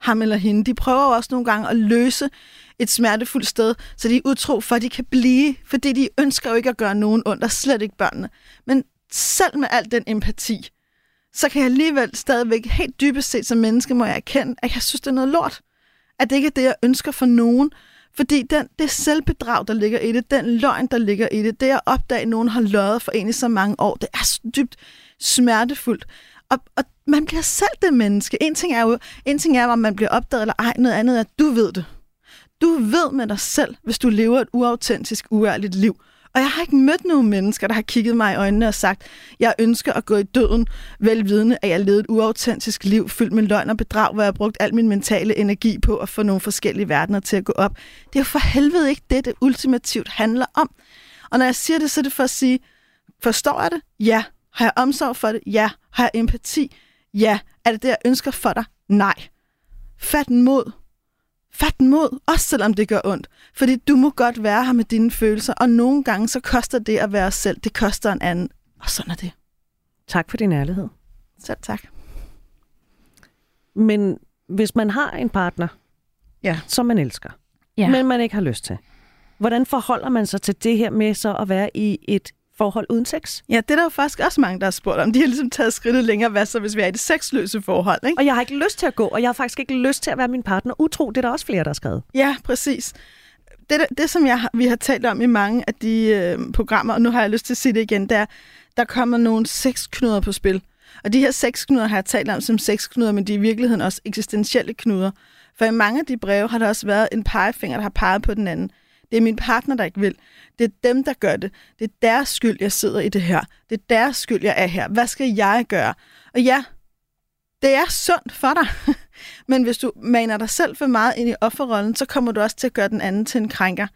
ham eller hende. De prøver jo også nogle gange at løse et smertefuldt sted, så de er utro for, at de kan blive, fordi de ønsker jo ikke at gøre nogen ondt, og slet ikke børnene. Men selv med al den empati, så kan jeg alligevel stadigvæk helt dybest set som menneske, må jeg erkende, at jeg synes, det er noget lort. At det ikke er det, jeg ønsker for nogen. Fordi den, det selvbedrag, der ligger i det, den løgn, der ligger i det, det at opdage, at nogen har løjet for en i så mange år, det er så dybt smertefuldt. Og, og man bliver selv det menneske. En ting er jo, en ting er, om man bliver opdaget eller ej, noget andet er, at du ved det. Du ved med dig selv, hvis du lever et uautentisk, uærligt liv. Og jeg har ikke mødt nogen mennesker, der har kigget mig i øjnene og sagt, jeg ønsker at gå i døden, velvidende, at jeg levede et uautentisk liv, fyldt med løgn og bedrag, hvor jeg har brugt al min mentale energi på at få nogle forskellige verdener til at gå op. Det er jo for helvede ikke det, det ultimativt handler om. Og når jeg siger det, så er det for at sige, forstår jeg det? Ja. Har jeg omsorg for det? Ja. Har jeg empati? Ja. Er det det, jeg ønsker for dig? Nej. Fat mod. Fat mod, også selvom det gør ondt. Fordi du må godt være her med dine følelser, og nogle gange så koster det at være os selv, det koster en anden. Og sådan er det. Tak for din ærlighed. Selv tak. Men hvis man har en partner, Ja. som man elsker, Ja. men man ikke har lyst til, hvordan forholder man sig til det her med så at være i et forhold uden sex? Ja, det er der jo faktisk også mange, der har spurgt om. De har ligesom taget skridtet længere. Hvad så, hvis vi er i det sexløse forhold, ikke? Og jeg har ikke lyst til at gå, og jeg har faktisk ikke lyst til at være min partner utro. Det er der også flere, der har skrevet. Ja, præcis. Det, der- det som jeg, vi har talt om i mange af de øh, programmer, og nu har jeg lyst til at sige det igen, det er, der kommer nogle sexknuder på spil. Og de her sexknuder har jeg talt om som sexknuder, men de er i virkeligheden også eksistentielle knuder. For i mange af de breve har der også været en pegefinger, der har peget på den anden. Det er min partner, der ikke vil. Det er dem, der gør det. Det er deres skyld, jeg sidder i det her. Det er deres skyld, jeg er her. Hvad skal jeg gøre? Og ja, det er sundt for dig. Men hvis du maner dig selv for meget ind i offerrollen, så kommer du også til at gøre den anden til en krænker.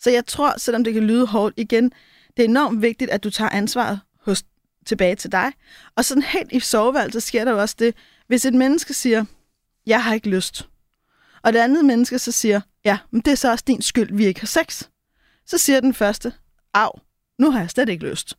Så jeg tror, selvom det kan lyde hårdt igen, det er enormt vigtigt, at du tager ansvaret hos, tilbage til dig. Og sådan helt i soveværelset sker der jo også det, hvis et menneske siger, jeg har ikke lyst. Og det andet menneske så siger, ja, men det er så også din skyld, vi ikke har sex. Så siger den første, af, nu har jeg slet ikke lyst.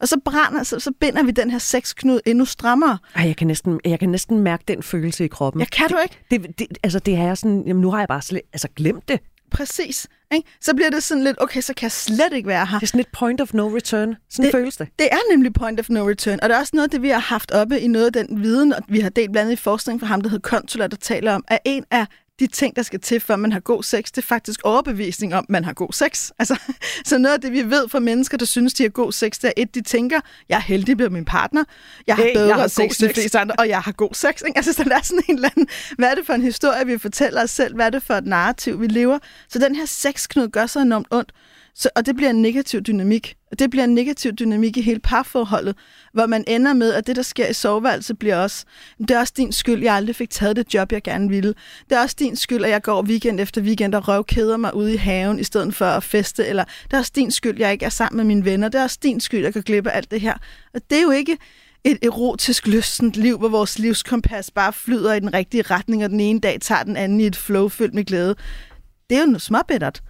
Og så brænder, så, så binder vi den her sexknud endnu strammere. Ej, jeg kan næsten, jeg kan næsten mærke den følelse i kroppen. Ja, kan du ikke? Det, det, altså, det er sådan, jamen, nu har jeg bare slet, altså, glemt det. Præcis. Ikke? Så bliver det sådan lidt, okay, så kan jeg slet ikke være her. Det er sådan et point of no return. Sådan det, føles det. Det er nemlig point of no return, og det er også noget, det vi har haft oppe i noget af den viden, og vi har delt blandt andet i forskning fra ham, der hedder Consular, der taler om, at en af de ting, der skal til, før man har god sex, det er faktisk overbevisning om, at man har god sex. Altså, så noget af det, vi ved fra mennesker, der synes, de har god sex, det er et, de tænker, jeg er heldig med min partner, jeg har Hey, bedre jeg har sex god end de sex. fleste andre, og jeg har god sex. Ikke? Altså, så der er sådan en eller anden, hvad er det for en historie, vi fortæller os selv, hvad er det for et narrativ, vi lever. Så den her sexknud gør så enormt ondt. Så, og det bliver en negativ dynamik. Og det bliver en negativ dynamik i hele parforholdet, hvor man ender med, at det, der sker i soveværelset, bliver også, det er også din skyld, jeg aldrig fik taget det job, jeg gerne ville. Det er også din skyld, at jeg går weekend efter weekend og røvkeder mig ude i haven, i stedet for at feste. Eller det er også din skyld, jeg ikke er sammen med mine venner. Det er også din skyld, jeg kan glemme alt det her. Og det er jo ikke et erotisk lystent liv, hvor vores livskompas bare flyder i den rigtige retning, og den ene dag tager den anden i et flow fyldt med glæde. Det er jo noget småbittert.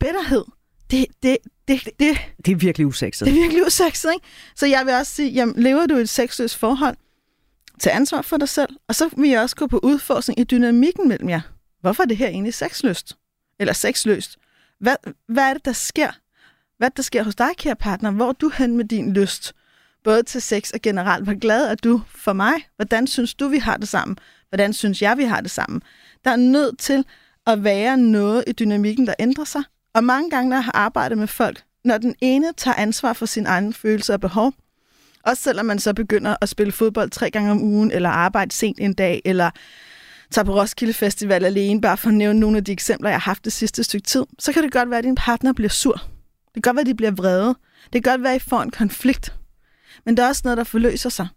Bitterhed, det, det, det, det, Det er virkelig usekset. det er virkelig usekset, ikke? Så jeg vil også sige, jamen, lever du i et sexløst forhold, tag ansvar for dig selv, og så vil jeg også gå på udforskning i dynamikken mellem jer. Hvorfor er det her egentlig sexløst? Eller sexløst? Hvad, hvad er det, der sker? Hvad det, der sker hos dig, kære partner? Hvor er du hen med din lyst? Både til sex og generelt. Hvor glad er du for mig? Hvordan synes du, vi har det sammen? Hvordan synes jeg, vi har det sammen? Der er nødt til at være noget i dynamikken, der ændrer sig. Og mange gange, når jeg har arbejdet med folk, når den ene tager ansvar for sin egen følelser og behov, også selvom man så begynder at spille fodbold tre gange om ugen, eller arbejde sent en dag, eller tager på Roskilde Festival alene, bare for at nævne nogle af de eksempler, jeg har haft det sidste stykke tid, så kan det godt være, at din partner bliver sur. Det kan godt være, at de bliver vrede. Det kan godt være, at I får en konflikt. Men der er også noget, der forløser sig.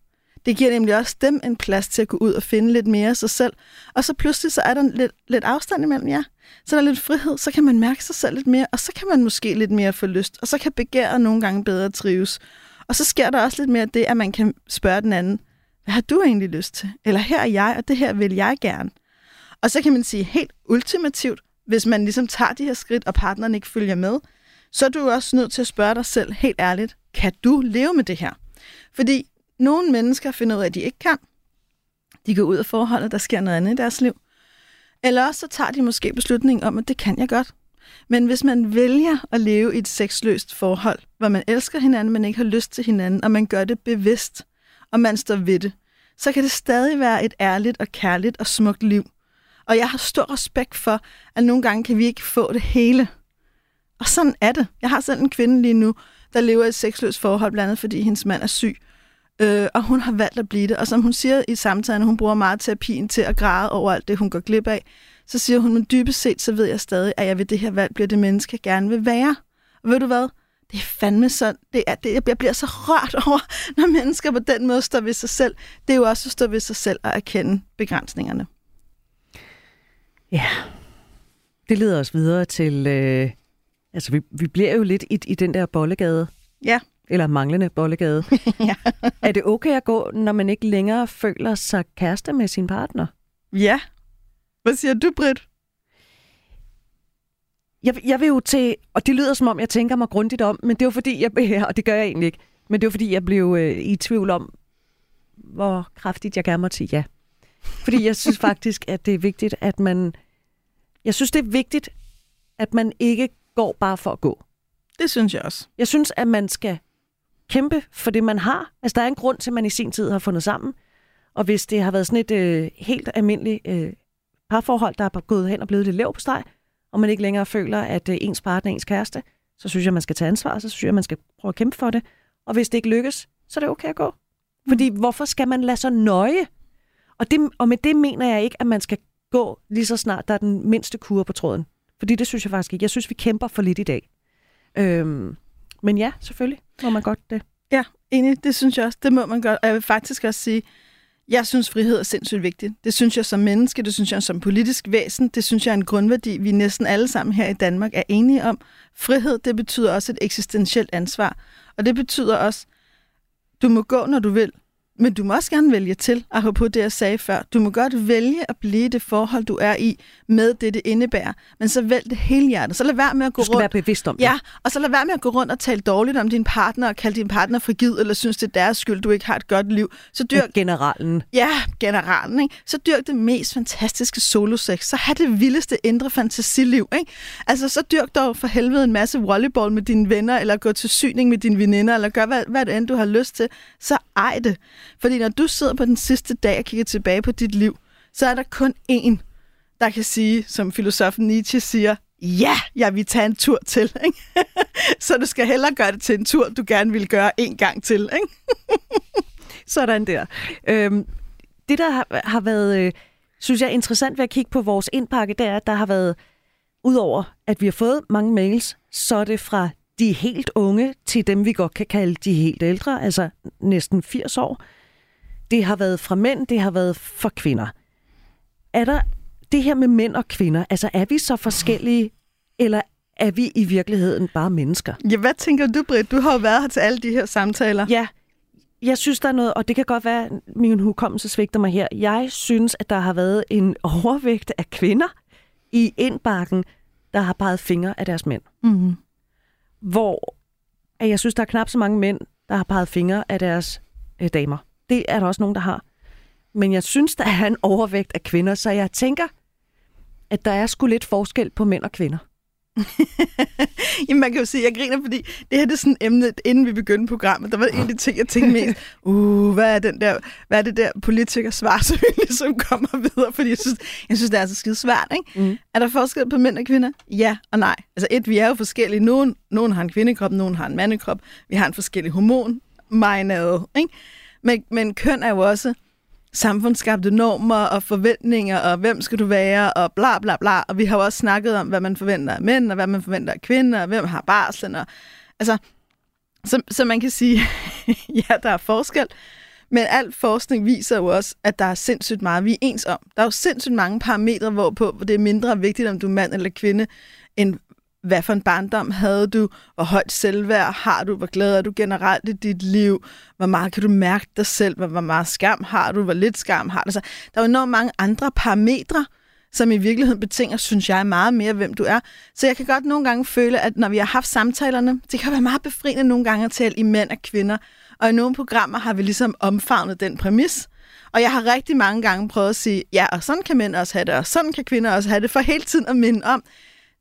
Det giver nemlig også dem en plads til at gå ud og finde lidt mere af sig selv. Og så pludselig så er der lidt, lidt afstand imellem jer. Så der er lidt frihed, så kan man mærke sig selv lidt mere, og så kan man måske lidt mere få lyst, og så kan begæret nogle gange bedre trives. Og så sker der også lidt mere det, at man kan spørge den anden, hvad har du egentlig lyst til? Eller her er jeg, og det her vil jeg gerne. Og så kan man sige helt ultimativt, hvis man ligesom tager de her skridt, og partneren ikke følger med, så er du også nødt til at spørge dig selv helt ærligt, kan du leve med det her? Fordi nogle mennesker finder ud af, at de ikke kan. De går ud af forholdet, der sker noget andet i deres liv. Eller også så tager de måske beslutningen om, at det kan jeg godt. Men hvis man vælger at leve i et sexløst forhold, hvor man elsker hinanden, men ikke har lyst til hinanden, og man gør det bevidst, og man står ved det, så kan det stadig være et ærligt og kærligt og smukt liv. Og jeg har stor respekt for, at nogle gange kan vi ikke få det hele. Og sådan er det. Jeg har selv en kvinde lige nu, der lever i et sexløst forhold, blandt andet fordi hendes mand er syg. Øh, og hun har valgt at blive det. Og som hun siger i samtalen, hun bruger meget terapien til at græde over alt det, hun går glip af. Så siger hun, men dybest set, så ved jeg stadig, at jeg ved det her valg bliver det menneske, jeg gerne vil være. Og ved du hvad? Det er fandme sådan. Det er, det, jeg bliver så rørt over, når mennesker på den måde står ved sig selv. Det er jo også at stå ved sig selv og erkende begrænsningerne. Ja, det leder os videre til... Øh, altså, vi, vi bliver jo lidt i, i den der bollegade. Ja. Eller manglende bollegade. ja. Er det okay at gå, når man ikke længere føler sig kæreste med sin partner? Ja. Hvad siger du, Britt? Jeg, jeg vil jo til, og det lyder som om, jeg tænker mig grundigt om, men det er jo fordi, jeg, og det gør jeg egentlig ikke, men det er jo fordi, jeg blev øh, i tvivl om, hvor kraftigt jeg gerne må sige ja. Fordi jeg synes faktisk, at det er vigtigt, at man... Jeg synes, det er vigtigt, at man ikke går bare for at gå. Det synes jeg også. Jeg synes, at man skal kæmpe for det, man har. Altså, der er en grund til, at man i sin tid har fundet sammen. Og hvis det har været sådan et øh, helt almindeligt øh, parforhold, der er gået hen og blevet lidt lav på streg, og man ikke længere føler, at øh, ens partner er ens kæreste, så synes jeg, man skal tage ansvar, så synes jeg, man skal prøve at kæmpe for det. Og hvis det ikke lykkes, så er det okay at gå. Fordi hvorfor skal man lade sig nøje? Og, det, og med det mener jeg ikke, at man skal gå lige så snart, der er den mindste kur på tråden. Fordi det synes jeg faktisk ikke. Jeg synes, vi kæmper for lidt i dag. Øhm, men ja, selvfølgelig må man godt det. Ja, enig. Det synes jeg også. Det må man godt. Og jeg vil faktisk også sige, jeg synes, frihed er sindssygt vigtigt. Det synes jeg som menneske, det synes jeg som politisk væsen, det synes jeg er en grundværdi, vi næsten alle sammen her i Danmark er enige om. Frihed, det betyder også et eksistentielt ansvar. Og det betyder også, du må gå, når du vil, men du må også gerne vælge til, apropos det, jeg sagde før. Du må godt vælge at blive det forhold, du er i, med det, det indebærer. Men så vælg det hele hjertet. Så lad være med at gå Du skal rundt... være bevidst om det. Ja, og så lad være med at gå rundt og tale dårligt om din partner, og kalde din partner frigid, eller synes, det er deres skyld, du ikke har et godt liv. Så dyrk Generalen. Ja, generalen, ikke? Så dyrk det mest fantastiske solosex. Så have det vildeste indre fantasiliv, ikke? Altså, så dyrk dog for helvede en masse volleyball med dine venner, eller gå til syning med dine veninder, eller gør hvad, hvad end, du har lyst til. Så ej det. Fordi når du sidder på den sidste dag og kigger tilbage på dit liv, så er der kun én, der kan sige, som filosofen Nietzsche siger, ja, jeg vil tage en tur til. Ikke? så du skal hellere gøre det til en tur, du gerne vil gøre en gang til. Ikke? Sådan der. Øhm, det, der har, har været, øh, synes jeg, interessant ved at kigge på vores indpakke, det er, at der har været udover at vi har fået mange mails, så er det fra de helt unge til dem, vi godt kan kalde de helt ældre, altså næsten 80 år. Det har været fra mænd, det har været for kvinder. Er der det her med mænd og kvinder, altså er vi så forskellige, eller er vi i virkeligheden bare mennesker? Ja, hvad tænker du, Britt? Du har jo været her til alle de her samtaler. Ja, jeg synes, der er noget, og det kan godt være, at min hukommelse svigter mig her. Jeg synes, at der har været en overvægt af kvinder i indbakken, der har peget fingre af deres mænd. Mm-hmm. Hvor at jeg synes, der er knap så mange mænd, der har peget fingre af deres øh, damer. Det er der også nogen, der har. Men jeg synes, der er en overvægt af kvinder, så jeg tænker, at der er sgu lidt forskel på mænd og kvinder. Jamen, man kan jo sige, at jeg griner, fordi det her det er sådan emne, inden vi begyndte programmet, der var en af de ting, jeg tænkte mest, uh, hvad er, den der, hvad er det der politiker svar, som ligesom kommer videre, fordi jeg synes, jeg synes det er så skide svært, ikke? Mm. Er der forskel på mænd og kvinder? Ja og nej. Altså et, vi er jo forskellige. Nogen, nogen har en kvindekrop, nogen har en mandekrop. Vi har en forskellig hormon, meget, ikke? Men, men køn er jo også samfundsskabte normer og forventninger, og hvem skal du være, og bla bla bla. Og vi har jo også snakket om, hvad man forventer af mænd, og hvad man forventer af kvinder, og hvem har barslen. Og, altså, så, så man kan sige, ja, der er forskel. Men al forskning viser jo også, at der er sindssygt meget, vi er ens om. Der er jo sindssygt mange parametre, hvorpå det er mindre vigtigt, om du er mand eller kvinde, end hvad for en barndom havde du, hvor højt selvværd har du, hvor glad er du generelt i dit liv, hvor meget kan du mærke dig selv, hvor meget skam har du, hvor lidt skam har du. Så der er jo enormt mange andre parametre, som i virkeligheden betinger, synes jeg, meget mere, hvem du er. Så jeg kan godt nogle gange føle, at når vi har haft samtalerne, det kan være meget befriende nogle gange at tale i mænd og kvinder, og i nogle programmer har vi ligesom omfavnet den præmis. Og jeg har rigtig mange gange prøvet at sige, ja, og sådan kan mænd også have det, og sådan kan kvinder også have det, for hele tiden at minde om,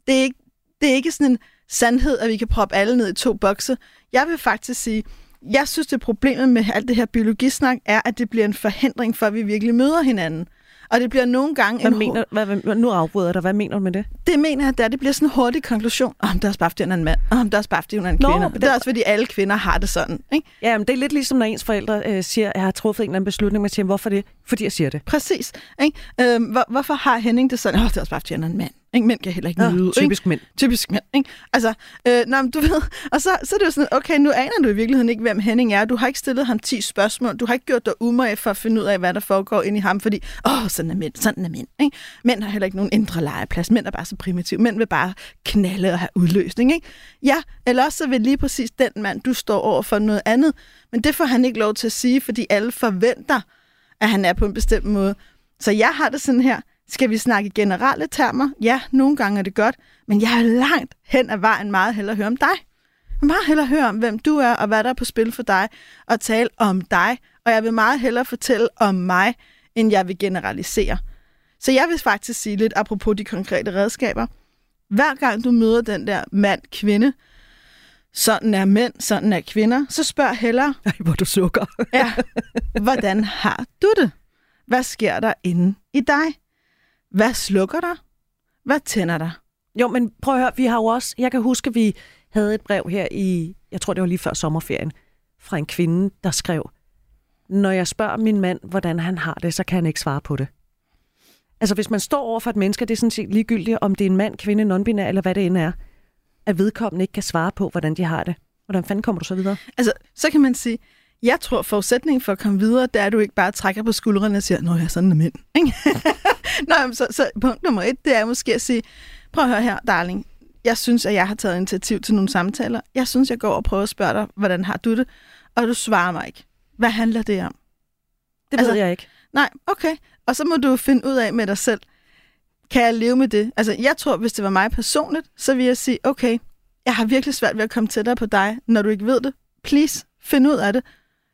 det er ikke, det er ikke sådan en sandhed, at vi kan proppe alle ned i to bokse. Jeg vil faktisk sige, jeg synes, det problemet med alt det her biologisnak er, at det bliver en forhindring for, at vi virkelig møder hinanden. Og det bliver nogle gange... Hvad en mener, hvad, hvad, nu afbryder jeg dig. Hvad mener du med det? Det mener jeg, at det, er, bliver sådan en hurtig konklusion. Om oh, det er også bare, fordi hun er en mand. Om oh, det er også bare, fordi hun er en Nå, kvinde. Det er også, fordi alle kvinder har det sådan. Ikke? Ja, men det er lidt ligesom, når ens forældre øh, siger, at jeg har truffet en eller anden beslutning, man siger, hvorfor det? Fordi jeg siger det. Præcis. Ikke? Øhm, hvor, hvorfor har Henning det sådan? Åh, oh, det er også bare, fordi han er en mand. Ikke? Mænd kan heller ikke Ja, nyde. typisk ikke? mænd. Typisk mænd, ikke? Altså, øh, nå, men du ved, og så, så er det jo sådan, okay, nu aner du i virkeligheden ikke, hvem Henning er. Du har ikke stillet ham 10 spørgsmål. Du har ikke gjort dig umage for at finde ud af, hvad der foregår inde i ham, fordi, åh, oh, sådan er mænd, sådan er mænd, ikke? Mænd har heller ikke nogen indre legeplads. Mænd er bare så primitive. Mænd vil bare knalde og have udløsning, ikke? Ja, eller også så vil lige præcis den mand, du står over for noget andet. Men det får han ikke lov til at sige, fordi alle forventer, at han er på en bestemt måde. Så jeg har det sådan her, skal vi snakke generelle termer? Ja, nogle gange er det godt, men jeg er langt hen ad vejen meget hellere høre om dig. Jeg vil meget hellere høre om, hvem du er, og hvad der er på spil for dig, og tale om dig. Og jeg vil meget hellere fortælle om mig, end jeg vil generalisere. Så jeg vil faktisk sige lidt apropos de konkrete redskaber. Hver gang du møder den der mand-kvinde, sådan er mænd, sådan er kvinder, så spørg hellere, Ej, hvor du sukker. ja, hvordan har du det? Hvad sker der inde i dig? Hvad slukker dig? Hvad tænder dig? Jo, men prøv at høre, vi har jo også, jeg kan huske, at vi havde et brev her i, jeg tror det var lige før sommerferien, fra en kvinde, der skrev, når jeg spørger min mand, hvordan han har det, så kan han ikke svare på det. Altså hvis man står over for et menneske, det er sådan set ligegyldigt, om det er en mand, kvinde, non-binær eller hvad det end er, at vedkommende ikke kan svare på, hvordan de har det. Hvordan fanden kommer du så videre? Altså, så kan man sige, jeg tror, forudsætningen for at komme videre, det er, at du ikke bare trækker på skuldrene og siger, nå ja, sådan er mænd. Nå, så, så punkt nummer et, det er måske at sige, prøv at høre her, darling. Jeg synes, at jeg har taget initiativ til nogle samtaler. Jeg synes, jeg går og prøver at spørge dig, hvordan har du det? Og du svarer mig ikke. Hvad handler det om? Det Altså- ved jeg ikke. Nej, okay. Og så må du finde ud af med dig selv, kan jeg leve med det? Altså, jeg tror, hvis det var mig personligt, så ville jeg sige, okay, jeg har virkelig svært ved at komme tættere på dig, når du ikke ved det. Please, find ud af det.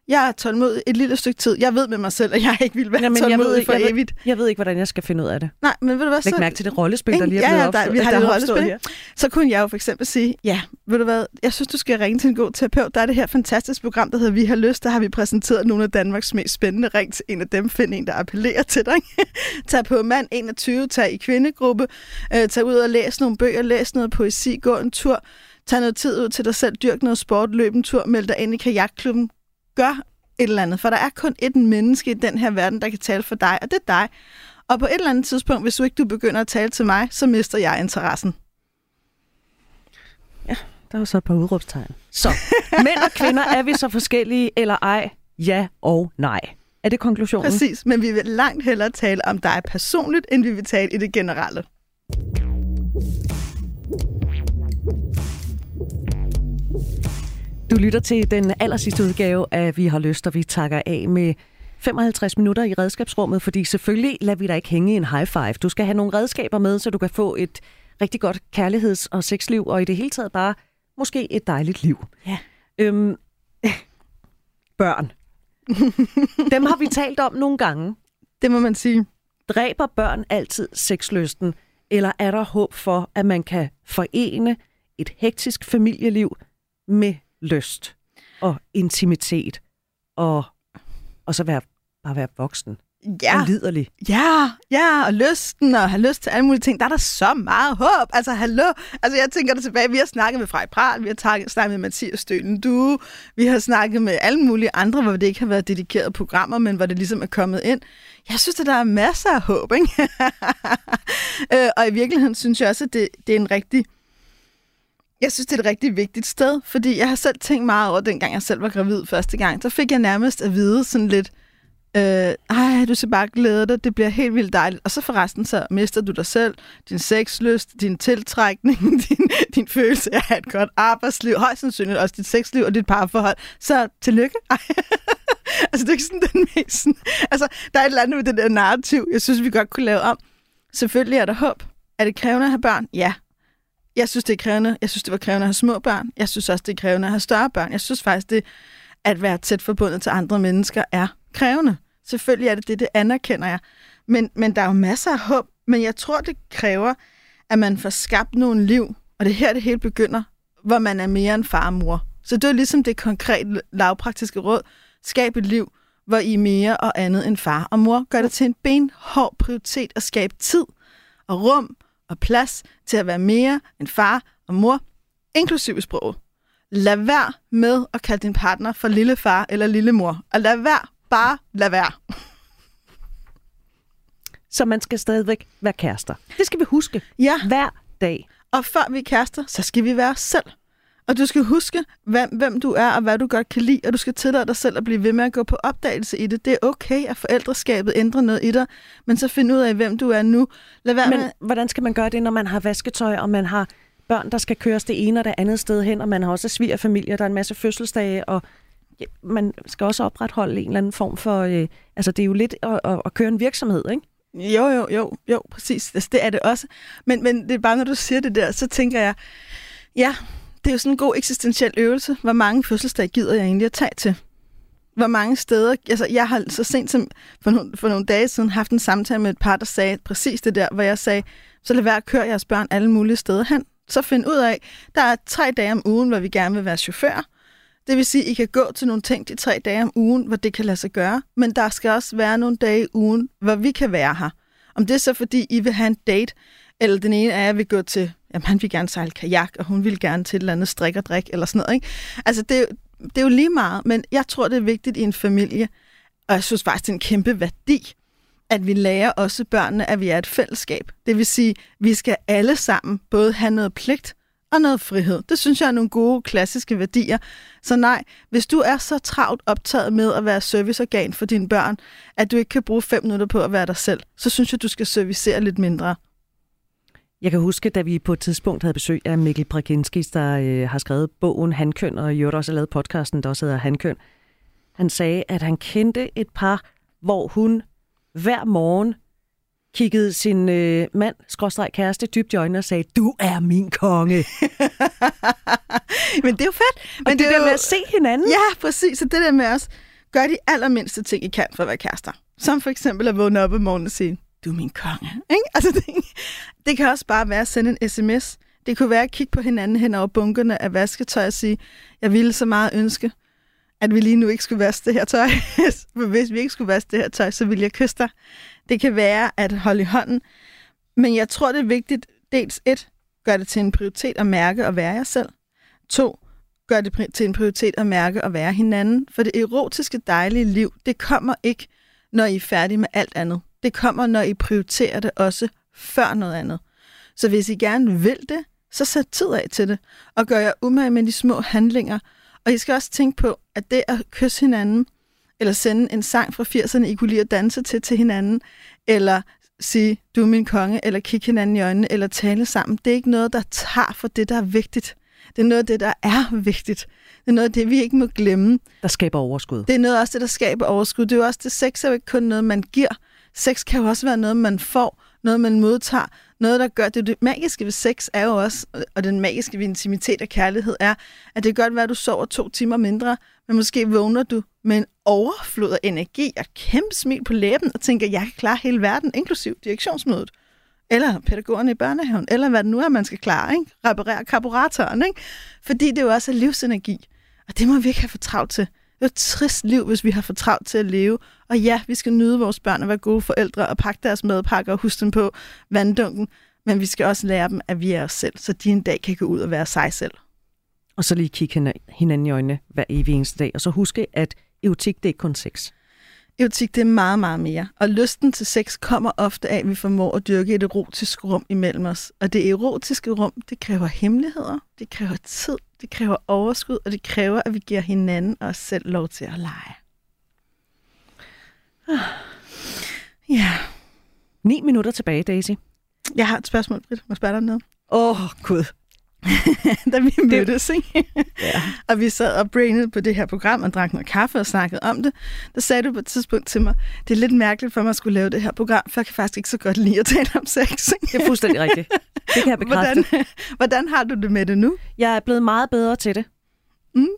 Jeg er tålmodig et lille stykke tid. Jeg ved med mig selv, at jeg ikke vil være Jamen, jeg ved tålmodig for jeg ved- evigt. Jeg ved ikke, hvordan jeg skal finde ud af det. Nej, men ved du hvad? Læg så, mærke til det rollespil, der lige er Ja, blevet ja, der- opstået, vi har der er rollespil. så kunne jeg jo for eksempel sige, ja, ved du hvad, jeg synes, du skal ringe til en god terapeut. Der er det her fantastiske program, der hedder Vi har lyst. Der har vi præsenteret nogle af Danmarks mest spændende. Ring til en af dem, find en, der appellerer til dig. tag på mand 21, tag i kvindegruppe, øh, tag ud og læs nogle bøger, læs noget poesi, gå en tur, tag noget tid ud til dig selv, dyrk noget sport, løb en tur, meld dig ind i kajakklubben gør et eller andet, for der er kun et menneske i den her verden, der kan tale for dig, og det er dig. Og på et eller andet tidspunkt, hvis du ikke du begynder at tale til mig, så mister jeg interessen. Ja, der var så et par udråbstegn. Så, mænd og kvinder, er vi så forskellige eller ej? Ja og nej. Er det konklusionen? Præcis, men vi vil langt hellere tale om dig personligt, end vi vil tale i det generelle. Du lytter til den aller sidste udgave af Vi har lyst, og vi takker af med 55 minutter i redskabsrummet, fordi selvfølgelig lader vi dig ikke hænge i en high five. Du skal have nogle redskaber med, så du kan få et rigtig godt kærligheds- og sexliv, og i det hele taget bare måske et dejligt liv. Ja. Øhm, børn. Dem har vi talt om nogle gange. Det må man sige. Dræber børn altid sexlysten, eller er der håb for, at man kan forene et hektisk familieliv med lyst og intimitet og, og så være, bare være voksen Ja, og liderlig? ja, ja, og lysten og have lyst til alle mulige ting. Der er der så meget håb. Altså, hallo. Altså, jeg tænker der tilbage. Vi har snakket med Frej Pral, vi har taget- snakket med Mathias Stølen Du, vi har snakket med alle mulige andre, hvor det ikke har været dedikerede programmer, men hvor det ligesom er kommet ind. Jeg synes, at der er masser af håb, ikke? Øh, og i virkeligheden synes jeg også, at det, det er en rigtig... Jeg synes, det er et rigtig vigtigt sted, fordi jeg har selv tænkt meget over, dengang jeg selv var gravid første gang, så fik jeg nærmest at vide sådan lidt, øh, ej, du skal bare glæde dig, det bliver helt vildt dejligt. Og så forresten, så mister du dig selv, din sexlyst, din tiltrækning, din, din følelse af at have et godt arbejdsliv, højst sandsynligt også dit sexliv og dit parforhold. Så tillykke. Ej. altså, det er ikke sådan den mest... sådan- Altså, der er et eller andet med det der narrativ, jeg synes, vi godt kunne lave om. Selvfølgelig er der håb. Er det krævende at have børn? Ja. Jeg synes, det er krævende. Jeg synes, det var krævende at have små børn. Jeg synes også, det er krævende at have større børn. Jeg synes faktisk, det at være tæt forbundet til andre mennesker er krævende. Selvfølgelig er det det, det anerkender jeg. Men, men der er jo masser af håb. Men jeg tror, det kræver, at man får skabt nogle liv, og det er her, det hele begynder, hvor man er mere end far og mor. Så det er ligesom det konkrete lavpraktiske råd. Skab et liv, hvor I er mere og andet end far og mor. Gør det til en benhård prioritet at skabe tid og rum og plads til at være mere end far og mor, inklusive sproget. Lad være med at kalde din partner for lille far eller lille mor. Og lad være, bare lad være. Så man skal stadigvæk være kærester. Det skal vi huske Ja, hver dag. og før vi er kærester, så skal vi være os selv. Og du skal huske, hvem, hvem du er, og hvad du godt kan lide, og du skal tillade dig selv at blive ved med at gå på opdagelse i det. Det er okay, at forældreskabet ændrer noget i dig, men så find ud af, hvem du er nu. Lad være Men med... hvordan skal man gøre det, når man har vasketøj, og man har børn, der skal køres det ene og det andet sted hen, og man har også svigerfamilier, der er en masse fødselsdage, og man skal også opretholde en eller anden form for... Øh, altså, det er jo lidt at, at, at køre en virksomhed, ikke? Jo, jo, jo, jo, præcis. Altså, det er det også. Men, men det er bare, når du siger det der, så tænker jeg, ja, det er jo sådan en god eksistentiel øvelse. Hvor mange fødselsdage gider jeg egentlig at tage til? Hvor mange steder... Altså, jeg har så sent som for nogle, for nogle dage siden haft en samtale med et par, der sagde præcis det der, hvor jeg sagde, så lad være at køre jeres børn alle mulige steder hen. Så find ud af, der er tre dage om ugen, hvor vi gerne vil være chauffør. Det vil sige, at I kan gå til nogle ting de tre dage om ugen, hvor det kan lade sig gøre. Men der skal også være nogle dage i ugen, hvor vi kan være her. Om det er så, fordi I vil have en date, eller den ene af jer vil gå til, jamen han vil gerne sejle kajak, og hun vil gerne til et eller andet strik og drik, eller sådan noget. Ikke? Altså, det det er jo lige meget, men jeg tror, det er vigtigt i en familie, og jeg synes faktisk, det er en kæmpe værdi, at vi lærer også børnene, at vi er et fællesskab. Det vil sige, vi skal alle sammen både have noget pligt og noget frihed. Det synes jeg er nogle gode, klassiske værdier. Så nej, hvis du er så travlt optaget med at være serviceorgan for dine børn, at du ikke kan bruge fem minutter på at være dig selv, så synes jeg, du skal servicere lidt mindre. Jeg kan huske, da vi på et tidspunkt havde besøg af Mikkel Braginskis, der øh, har skrevet bogen Hankøn, og i øvrigt også har lavet podcasten, der også hedder Hankøn. Han sagde, at han kendte et par, hvor hun hver morgen kiggede sin øh, mand, skråstreg kæreste, dybt i øjnene og sagde, du er min konge. Men det er jo fedt. Men Men det, det der jo- med at se hinanden. Ja, præcis. Så det der med os, gør de allermindste ting, I kan for at være kærester. Som for eksempel at vågne op om morgenen og sige, du er min konge. Ikke? Altså, det, det kan også bare være at sende en sms. Det kunne være at kigge på hinanden hen over bunkerne af vasketøj og sige, jeg ville så meget ønske, at vi lige nu ikke skulle vaske det her tøj. For hvis vi ikke skulle vaske det her tøj, så ville jeg kysse dig. Det kan være at holde i hånden. Men jeg tror, det er vigtigt, dels et, gør det til en prioritet at mærke og være jer selv. To, gør det til en prioritet at mærke og være hinanden. For det erotiske, dejlige liv, det kommer ikke, når I er færdige med alt andet. Det kommer, når I prioriterer det også før noget andet. Så hvis I gerne vil det, så sæt tid af til det, og gør jer umage med de små handlinger. Og I skal også tænke på, at det at kysse hinanden, eller sende en sang fra 80'erne, I kunne lide at danse til til hinanden, eller sige, du er min konge, eller kigge hinanden i øjnene, eller tale sammen, det er ikke noget, der tager for det, der er vigtigt. Det er noget af det, der er vigtigt. Det er noget af det, vi ikke må glemme. Der skaber overskud. Det er noget også det, der skaber overskud. Det er jo også det, sex er jo ikke kun noget, man giver. Sex kan jo også være noget, man får, noget, man modtager, noget, der gør det. Det magiske ved sex er jo også, øh, og den magiske ved intimitet og kærlighed er, at det kan godt være, at du sover to timer mindre, men måske vågner du med en overflod af energi og kæmpe smil på læben og tænker, jeg kan klare hele verden, inklusiv direktionsmødet. Eller pædagogerne i børnehaven, eller hvad det nu er, man skal klare, ikke? Reparere karburatoren, ikke? Fordi det jo også er livsenergi. Og det må vi ikke have for travlt til. Det er et trist liv, hvis vi har for travlt til at leve. Og ja, vi skal nyde vores børn og være gode forældre og pakke deres madpakker og huske dem på vanddunken. Men vi skal også lære dem, at vi er os selv, så de en dag kan gå ud og være sig selv. Og så lige kigge hinanden i øjnene hver evig eneste dag. Og så huske, at erotik, det er ikke kun sex. Erotik, det er meget, meget mere. Og lysten til sex kommer ofte af, at vi formår at dyrke et erotisk rum imellem os. Og det erotiske rum, det kræver hemmeligheder, det kræver tid, det kræver overskud, og det kræver, at vi giver hinanden og os selv lov til at lege. Ja. Ni minutter tilbage, Daisy. Jeg har et spørgsmål, Britt. Må jeg spørge dig om noget? Åh, oh, gud. da vi mødtes, ikke? ja. og vi sad og brainede på det her program og drak noget kaffe og snakkede om det, der sagde du på et tidspunkt til mig, det er lidt mærkeligt for mig at skulle lave det her program, for jeg kan faktisk ikke så godt lide at tale om sex. det er fuldstændig rigtigt. Det kan jeg bekræfte. Hvordan, hvordan har du det med det nu? Jeg er blevet meget bedre til det. Mm.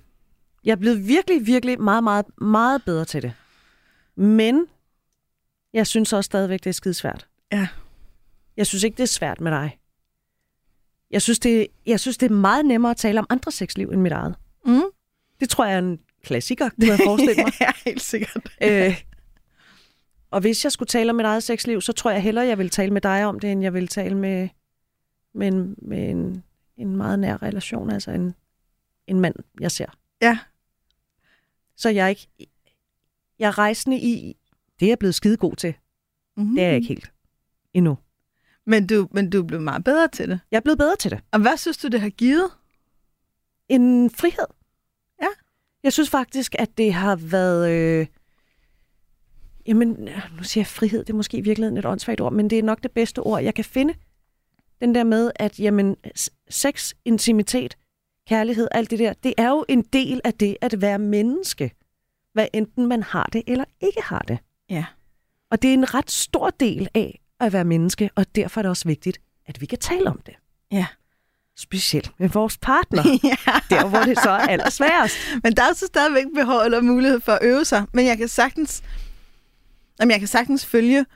Jeg er blevet virkelig, virkelig meget, meget, meget bedre til det. Men jeg synes også stadigvæk, det er skidesvært. Ja. Jeg synes ikke, det er svært med dig. Jeg synes, det, jeg synes, det er meget nemmere at tale om andre sexliv end mit eget. Mm. Det tror jeg er en klassiker, kunne jeg forestille mig. ja, helt sikkert. Øh, og hvis jeg skulle tale om mit eget sexliv, så tror jeg hellere, jeg vil tale med dig om det, end jeg vil tale med, med, en, med en, en meget nær relation, altså en, en mand, jeg ser. Ja. Så jeg er ikke... Jeg er rejsende i... Det er jeg blevet skide god til. Mm-hmm. Det er jeg ikke helt endnu. Men du, men du er blevet meget bedre til det. Jeg er blevet bedre til det. Og hvad synes du, det har givet? En frihed. Ja. Jeg synes faktisk, at det har været... Øh, jamen, nu siger jeg frihed, det er måske i virkeligheden et åndssvagt ord, men det er nok det bedste ord, jeg kan finde. Den der med, at jamen, sex, intimitet, kærlighed, alt det der, det er jo en del af det at være menneske. Hvad enten man har det eller ikke har det. Ja. Og det er en ret stor del af at være menneske, og derfor er det også vigtigt, at vi kan tale om det. Ja. Specielt med vores partner. ja. Der, hvor det så er allersværest. Men der er så stadigvæk behov eller mulighed for at øve sig. Men jeg kan sagtens, jamen jeg kan sagtens følge,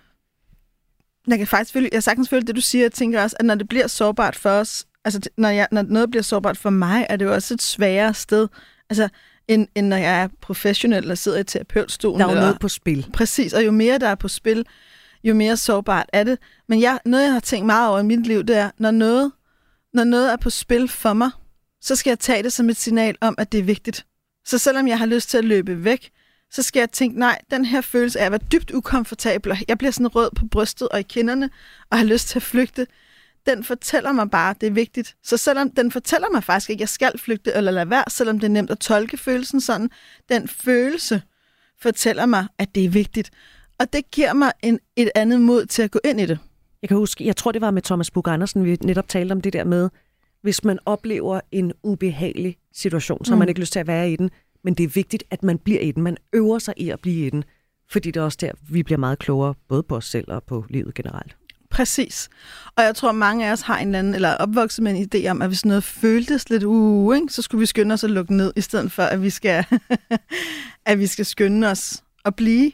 jeg kan faktisk følge, jeg sagtens følge det, du siger. Jeg tænker også, at når det bliver sårbart for os, altså når, jeg, når noget bliver sårbart for mig, er det jo også et sværere sted. Altså, end, end når jeg er professionel og sidder i terapeutstolen. Der er jo eller, noget på spil. Præcis, og jo mere der er på spil, jo mere sårbart er det. Men jeg, noget, jeg har tænkt meget over i mit liv, det er, når noget, når noget er på spil for mig, så skal jeg tage det som et signal om, at det er vigtigt. Så selvom jeg har lyst til at løbe væk, så skal jeg tænke, nej, den her følelse af at være dybt ukomfortabel, og jeg bliver sådan rød på brystet og i kinderne, og har lyst til at flygte, den fortæller mig bare, det er vigtigt. Så selvom den fortæller mig faktisk ikke, at jeg skal flygte eller lade være, selvom det er nemt at tolke følelsen sådan, den følelse fortæller mig, at det er vigtigt. Og det giver mig en, et andet mod til at gå ind i det. Jeg kan huske, jeg tror det var med Thomas Bug Andersen, vi netop talte om det der med, hvis man oplever en ubehagelig situation, så mm. man ikke lyst til at være i den, men det er vigtigt, at man bliver i den. Man øver sig i at blive i den, fordi det er også der, vi bliver meget klogere, både på os selv og på livet generelt. Præcis. Og jeg tror, mange af os har en eller anden, eller opvokset med en idé om, at hvis noget føltes lidt uh, ikke, så skulle vi skynde os at lukke ned, i stedet for, at vi skal, at vi skal skynde os at blive.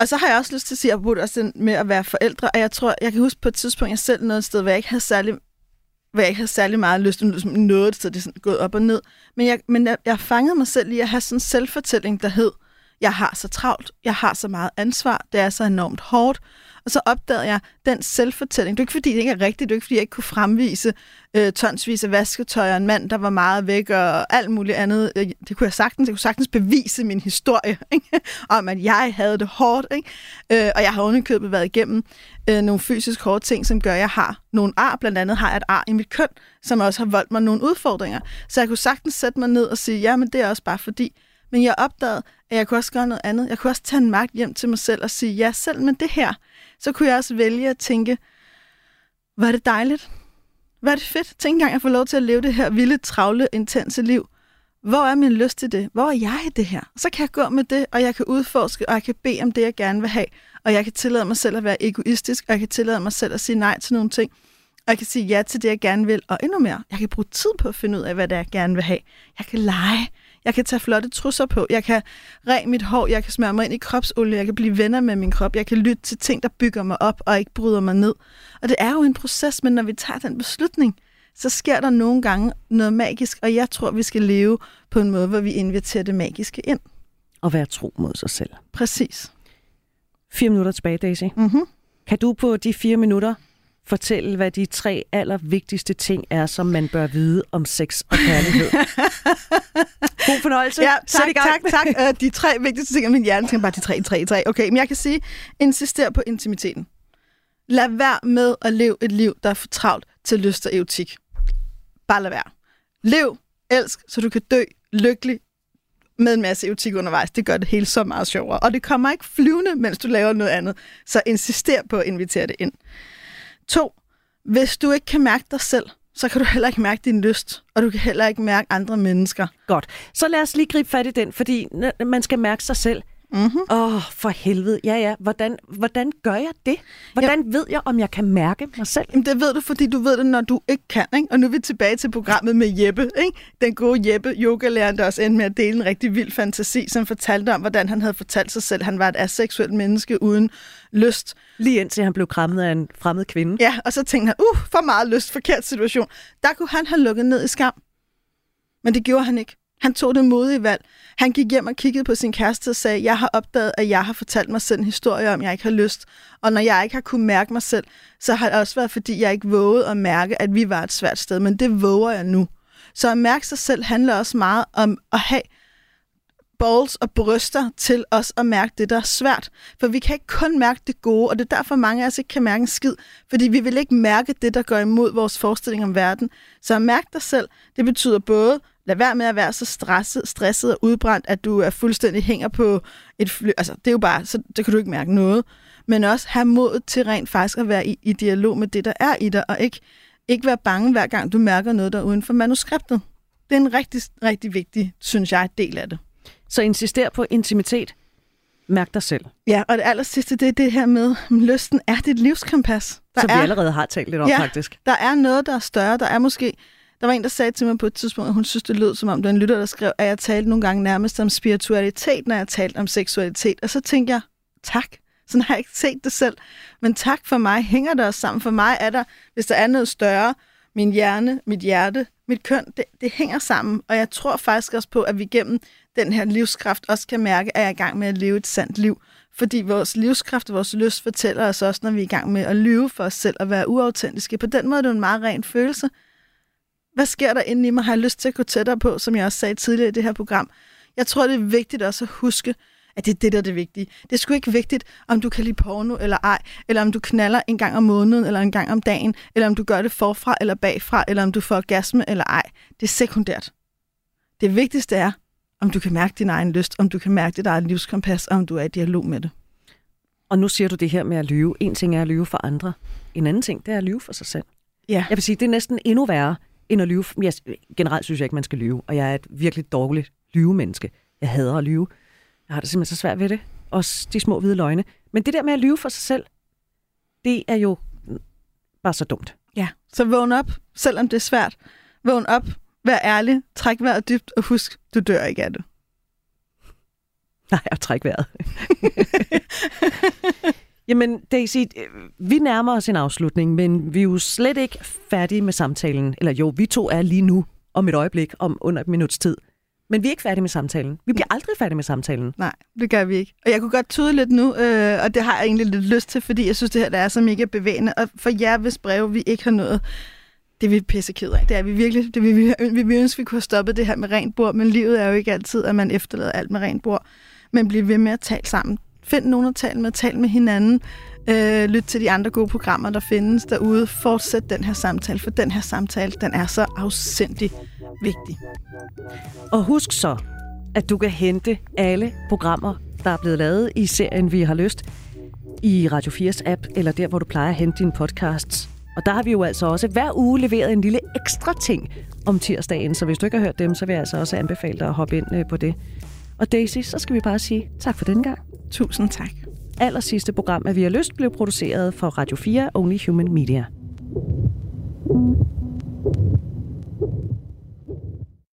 Og så har jeg også lyst til at sige, at jeg også med at være forældre, og jeg tror, jeg kan huske på et tidspunkt, jeg selv nåede et sted, hvor jeg ikke havde særlig, hvor jeg ikke havde særlig meget lyst til noget, så det er sådan gået op og ned. Men jeg, men jeg, jeg fangede mig selv i at have sådan en selvfortælling, der hed, jeg har så travlt. Jeg har så meget ansvar. Det er så enormt hårdt. Og så opdagede jeg den selvfortælling. Det er ikke fordi, det ikke er rigtigt. Det er ikke fordi, jeg ikke kunne fremvise øh, tonsvis af vasketøj og en mand, der var meget væk og alt muligt andet. Øh, det kunne jeg sagtens. Jeg kunne sagtens bevise min historie ikke? om, at jeg havde det hårdt. Ikke? Øh, og jeg har underkøbet været igennem øh, nogle fysisk hårde ting, som gør, at jeg har nogle ar. Blandt andet har jeg et ar i mit køn, som også har voldt mig nogle udfordringer. Så jeg kunne sagtens sætte mig ned og sige, ja, men det er også bare fordi. Men jeg opdagede, at jeg kunne også gøre noget andet. Jeg kunne også tage en magt hjem til mig selv og sige, ja, selv med det her, så kunne jeg også vælge at tænke, var det dejligt? Var det fedt? Tænk engang, jeg får lov til at leve det her vilde, travle, intense liv. Hvor er min lyst til det? Hvor er jeg i det her? Så kan jeg gå med det, og jeg kan udforske, og jeg kan bede om det, jeg gerne vil have. Og jeg kan tillade mig selv at være egoistisk, og jeg kan tillade mig selv at sige nej til nogle ting. Og jeg kan sige ja til det, jeg gerne vil, og endnu mere. Jeg kan bruge tid på at finde ud af, hvad det er, jeg gerne vil have. Jeg kan lege. Jeg kan tage flotte trusser på. Jeg kan ræ mit hår. Jeg kan smøre mig ind i kropsolie. Jeg kan blive venner med min krop. Jeg kan lytte til ting, der bygger mig op og ikke bryder mig ned. Og det er jo en proces, men når vi tager den beslutning, så sker der nogle gange noget magisk, og jeg tror, vi skal leve på en måde, hvor vi inviterer det magiske ind. Og være tro mod sig selv. Præcis. Fire minutter tilbage, Daisy. Mm-hmm. Kan du på de fire minutter fortælle, hvad de tre allervigtigste ting er, som man bør vide om sex og kærlighed? God fornøjelse. Ja, i tak, tak, tak. Uh, de tre vigtigste ting af min hjerne, tænker bare de tre, tre, tre. Okay, men jeg kan sige, insister på intimiteten. Lad være med at leve et liv, der er for travlt til lyst og erotik. Bare lad være. Lev, elsk, så du kan dø lykkelig med en masse erotik undervejs. Det gør det hele så meget sjovere. Og det kommer ikke flyvende, mens du laver noget andet. Så insister på at invitere det ind. To, hvis du ikke kan mærke dig selv, så kan du heller ikke mærke din lyst, og du kan heller ikke mærke andre mennesker. Godt. Så lad os lige gribe fat i den, fordi man skal mærke sig selv. Mm-hmm. Åh, oh, for helvede. Ja, ja. Hvordan, hvordan gør jeg det? Hvordan ja. ved jeg, om jeg kan mærke mig selv? Jamen, det ved du, fordi du ved det, når du ikke kan. Ikke? Og nu er vi tilbage til programmet med Jeppe. Ikke? Den gode Jeppe, yogalæreren, der også endte med at dele en rigtig vild fantasi, som fortalte om, hvordan han havde fortalt sig selv, han var et aseksuelt menneske uden lyst. Lige indtil han blev krammet af en fremmed kvinde. Ja, og så tænkte han, uh, for meget lyst, forkert situation. Der kunne han have lukket ned i skam. Men det gjorde han ikke. Han tog det modige valg. Han gik hjem og kiggede på sin kæreste og sagde, jeg har opdaget, at jeg har fortalt mig selv en historie om, jeg ikke har lyst. Og når jeg ikke har kunnet mærke mig selv, så har det også været, fordi jeg ikke vågede at mærke, at vi var et svært sted. Men det våger jeg nu. Så at mærke sig selv handler også meget om at have balls og bryster til os at mærke det, der er svært. For vi kan ikke kun mærke det gode, og det er derfor mange af os ikke kan mærke en skid. Fordi vi vil ikke mærke det, der går imod vores forestilling om verden. Så at mærke dig selv, det betyder både, lad være med at være så stresset, stresset og udbrændt, at du er fuldstændig hænger på et fly. Altså, det er jo bare, så det kan du ikke mærke noget. Men også have mod til rent faktisk at være i, i dialog med det, der er i dig, og ikke, ikke være bange, hver gang du mærker noget, der er uden for manuskriptet. Det er en rigtig, rigtig vigtig, synes jeg, del af det. Så insister på intimitet. Mærk dig selv. Ja, og det aller sidste, det er det her med, at lysten er dit livskompas. Der Som er, vi allerede har talt lidt om, ja, faktisk. der er noget, der er større. Der er måske... Der var en, der sagde til mig på et tidspunkt, at hun synes, det lød som om, der en lytter, der skrev, at jeg talte nogle gange nærmest om spiritualitet, når jeg talte om seksualitet. Og så tænkte jeg, tak. Sådan har jeg ikke set det selv. Men tak for mig. Hænger det også sammen? For mig er der, hvis der er noget større, min hjerne, mit hjerte, mit køn, det, det hænger sammen. Og jeg tror faktisk også på, at vi gennem den her livskraft også kan mærke, at jeg er i gang med at leve et sandt liv. Fordi vores livskraft og vores lyst fortæller os også, når vi er i gang med at lyve for os selv og være uautentiske. På den måde er det en meget ren følelse. Hvad sker der inde i mig? Har jeg lyst til at gå tættere på, som jeg også sagde tidligere i det her program? Jeg tror, det er vigtigt også at huske, at det er det, der er det vigtige. Det er sgu ikke vigtigt, om du kan lide porno eller ej, eller om du knaller en gang om måneden, eller en gang om dagen, eller om du gør det forfra eller bagfra, eller om du får orgasme eller ej. Det er sekundært. Det vigtigste er, om du kan mærke din egen lyst, om du kan mærke dit eget livskompas, og om du er i dialog med det. Og nu siger du det her med at lyve. En ting er at lyve for andre. En anden ting, det er at lyve for sig selv. Ja. Jeg vil sige, det er næsten endnu værre end at lyve. Jeg, generelt synes jeg ikke, man skal lyve, og jeg er et virkelig dårligt lyvemenneske. Jeg hader at lyve. Jeg har det simpelthen så svært ved det. Også de små hvide løgne. Men det der med at lyve for sig selv, det er jo bare så dumt. Ja, så vågn op, selvom det er svært. Vågn op, vær ærlig, træk vejret dybt, og husk, du dør ikke af det. Nej, jeg trækker vejret. Jamen, Daisy, øh, vi nærmer os en afslutning, men vi er jo slet ikke færdige med samtalen. Eller jo, vi to er lige nu om et øjeblik, om under et minuts tid. Men vi er ikke færdige med samtalen. Vi bliver aldrig færdige med samtalen. Nej, det gør vi ikke. Og jeg kunne godt tyde lidt nu, øh, og det har jeg egentlig lidt lyst til, fordi jeg synes, det her der er så mega bevægende. Og for jer, hvis breve vi ikke har nået, det er vi pisse ked af. Det er vi virkelig. Det vi, vi, vi, ønsker, vi kunne have stoppet det her med rent bord, men livet er jo ikke altid, at man efterlader alt med rent bord. Men blive ved med at tale sammen. Find nogen at tale med, tal med hinanden. Øh, lyt til de andre gode programmer, der findes derude. Fortsæt den her samtale, for den her samtale, den er så afsindig vigtig. Og husk så, at du kan hente alle programmer, der er blevet lavet i serien Vi har lyst, i Radio 4's app, eller der, hvor du plejer at hente dine podcasts. Og der har vi jo altså også hver uge leveret en lille ekstra ting om tirsdagen, så hvis du ikke har hørt dem, så vil jeg altså også anbefale dig at hoppe ind øh, på det. Og Daisy, så skal vi bare sige tak for den gang. Tusind tak. Aller sidste program af Vi har lyst blev produceret for Radio 4 Only Human Media. thank you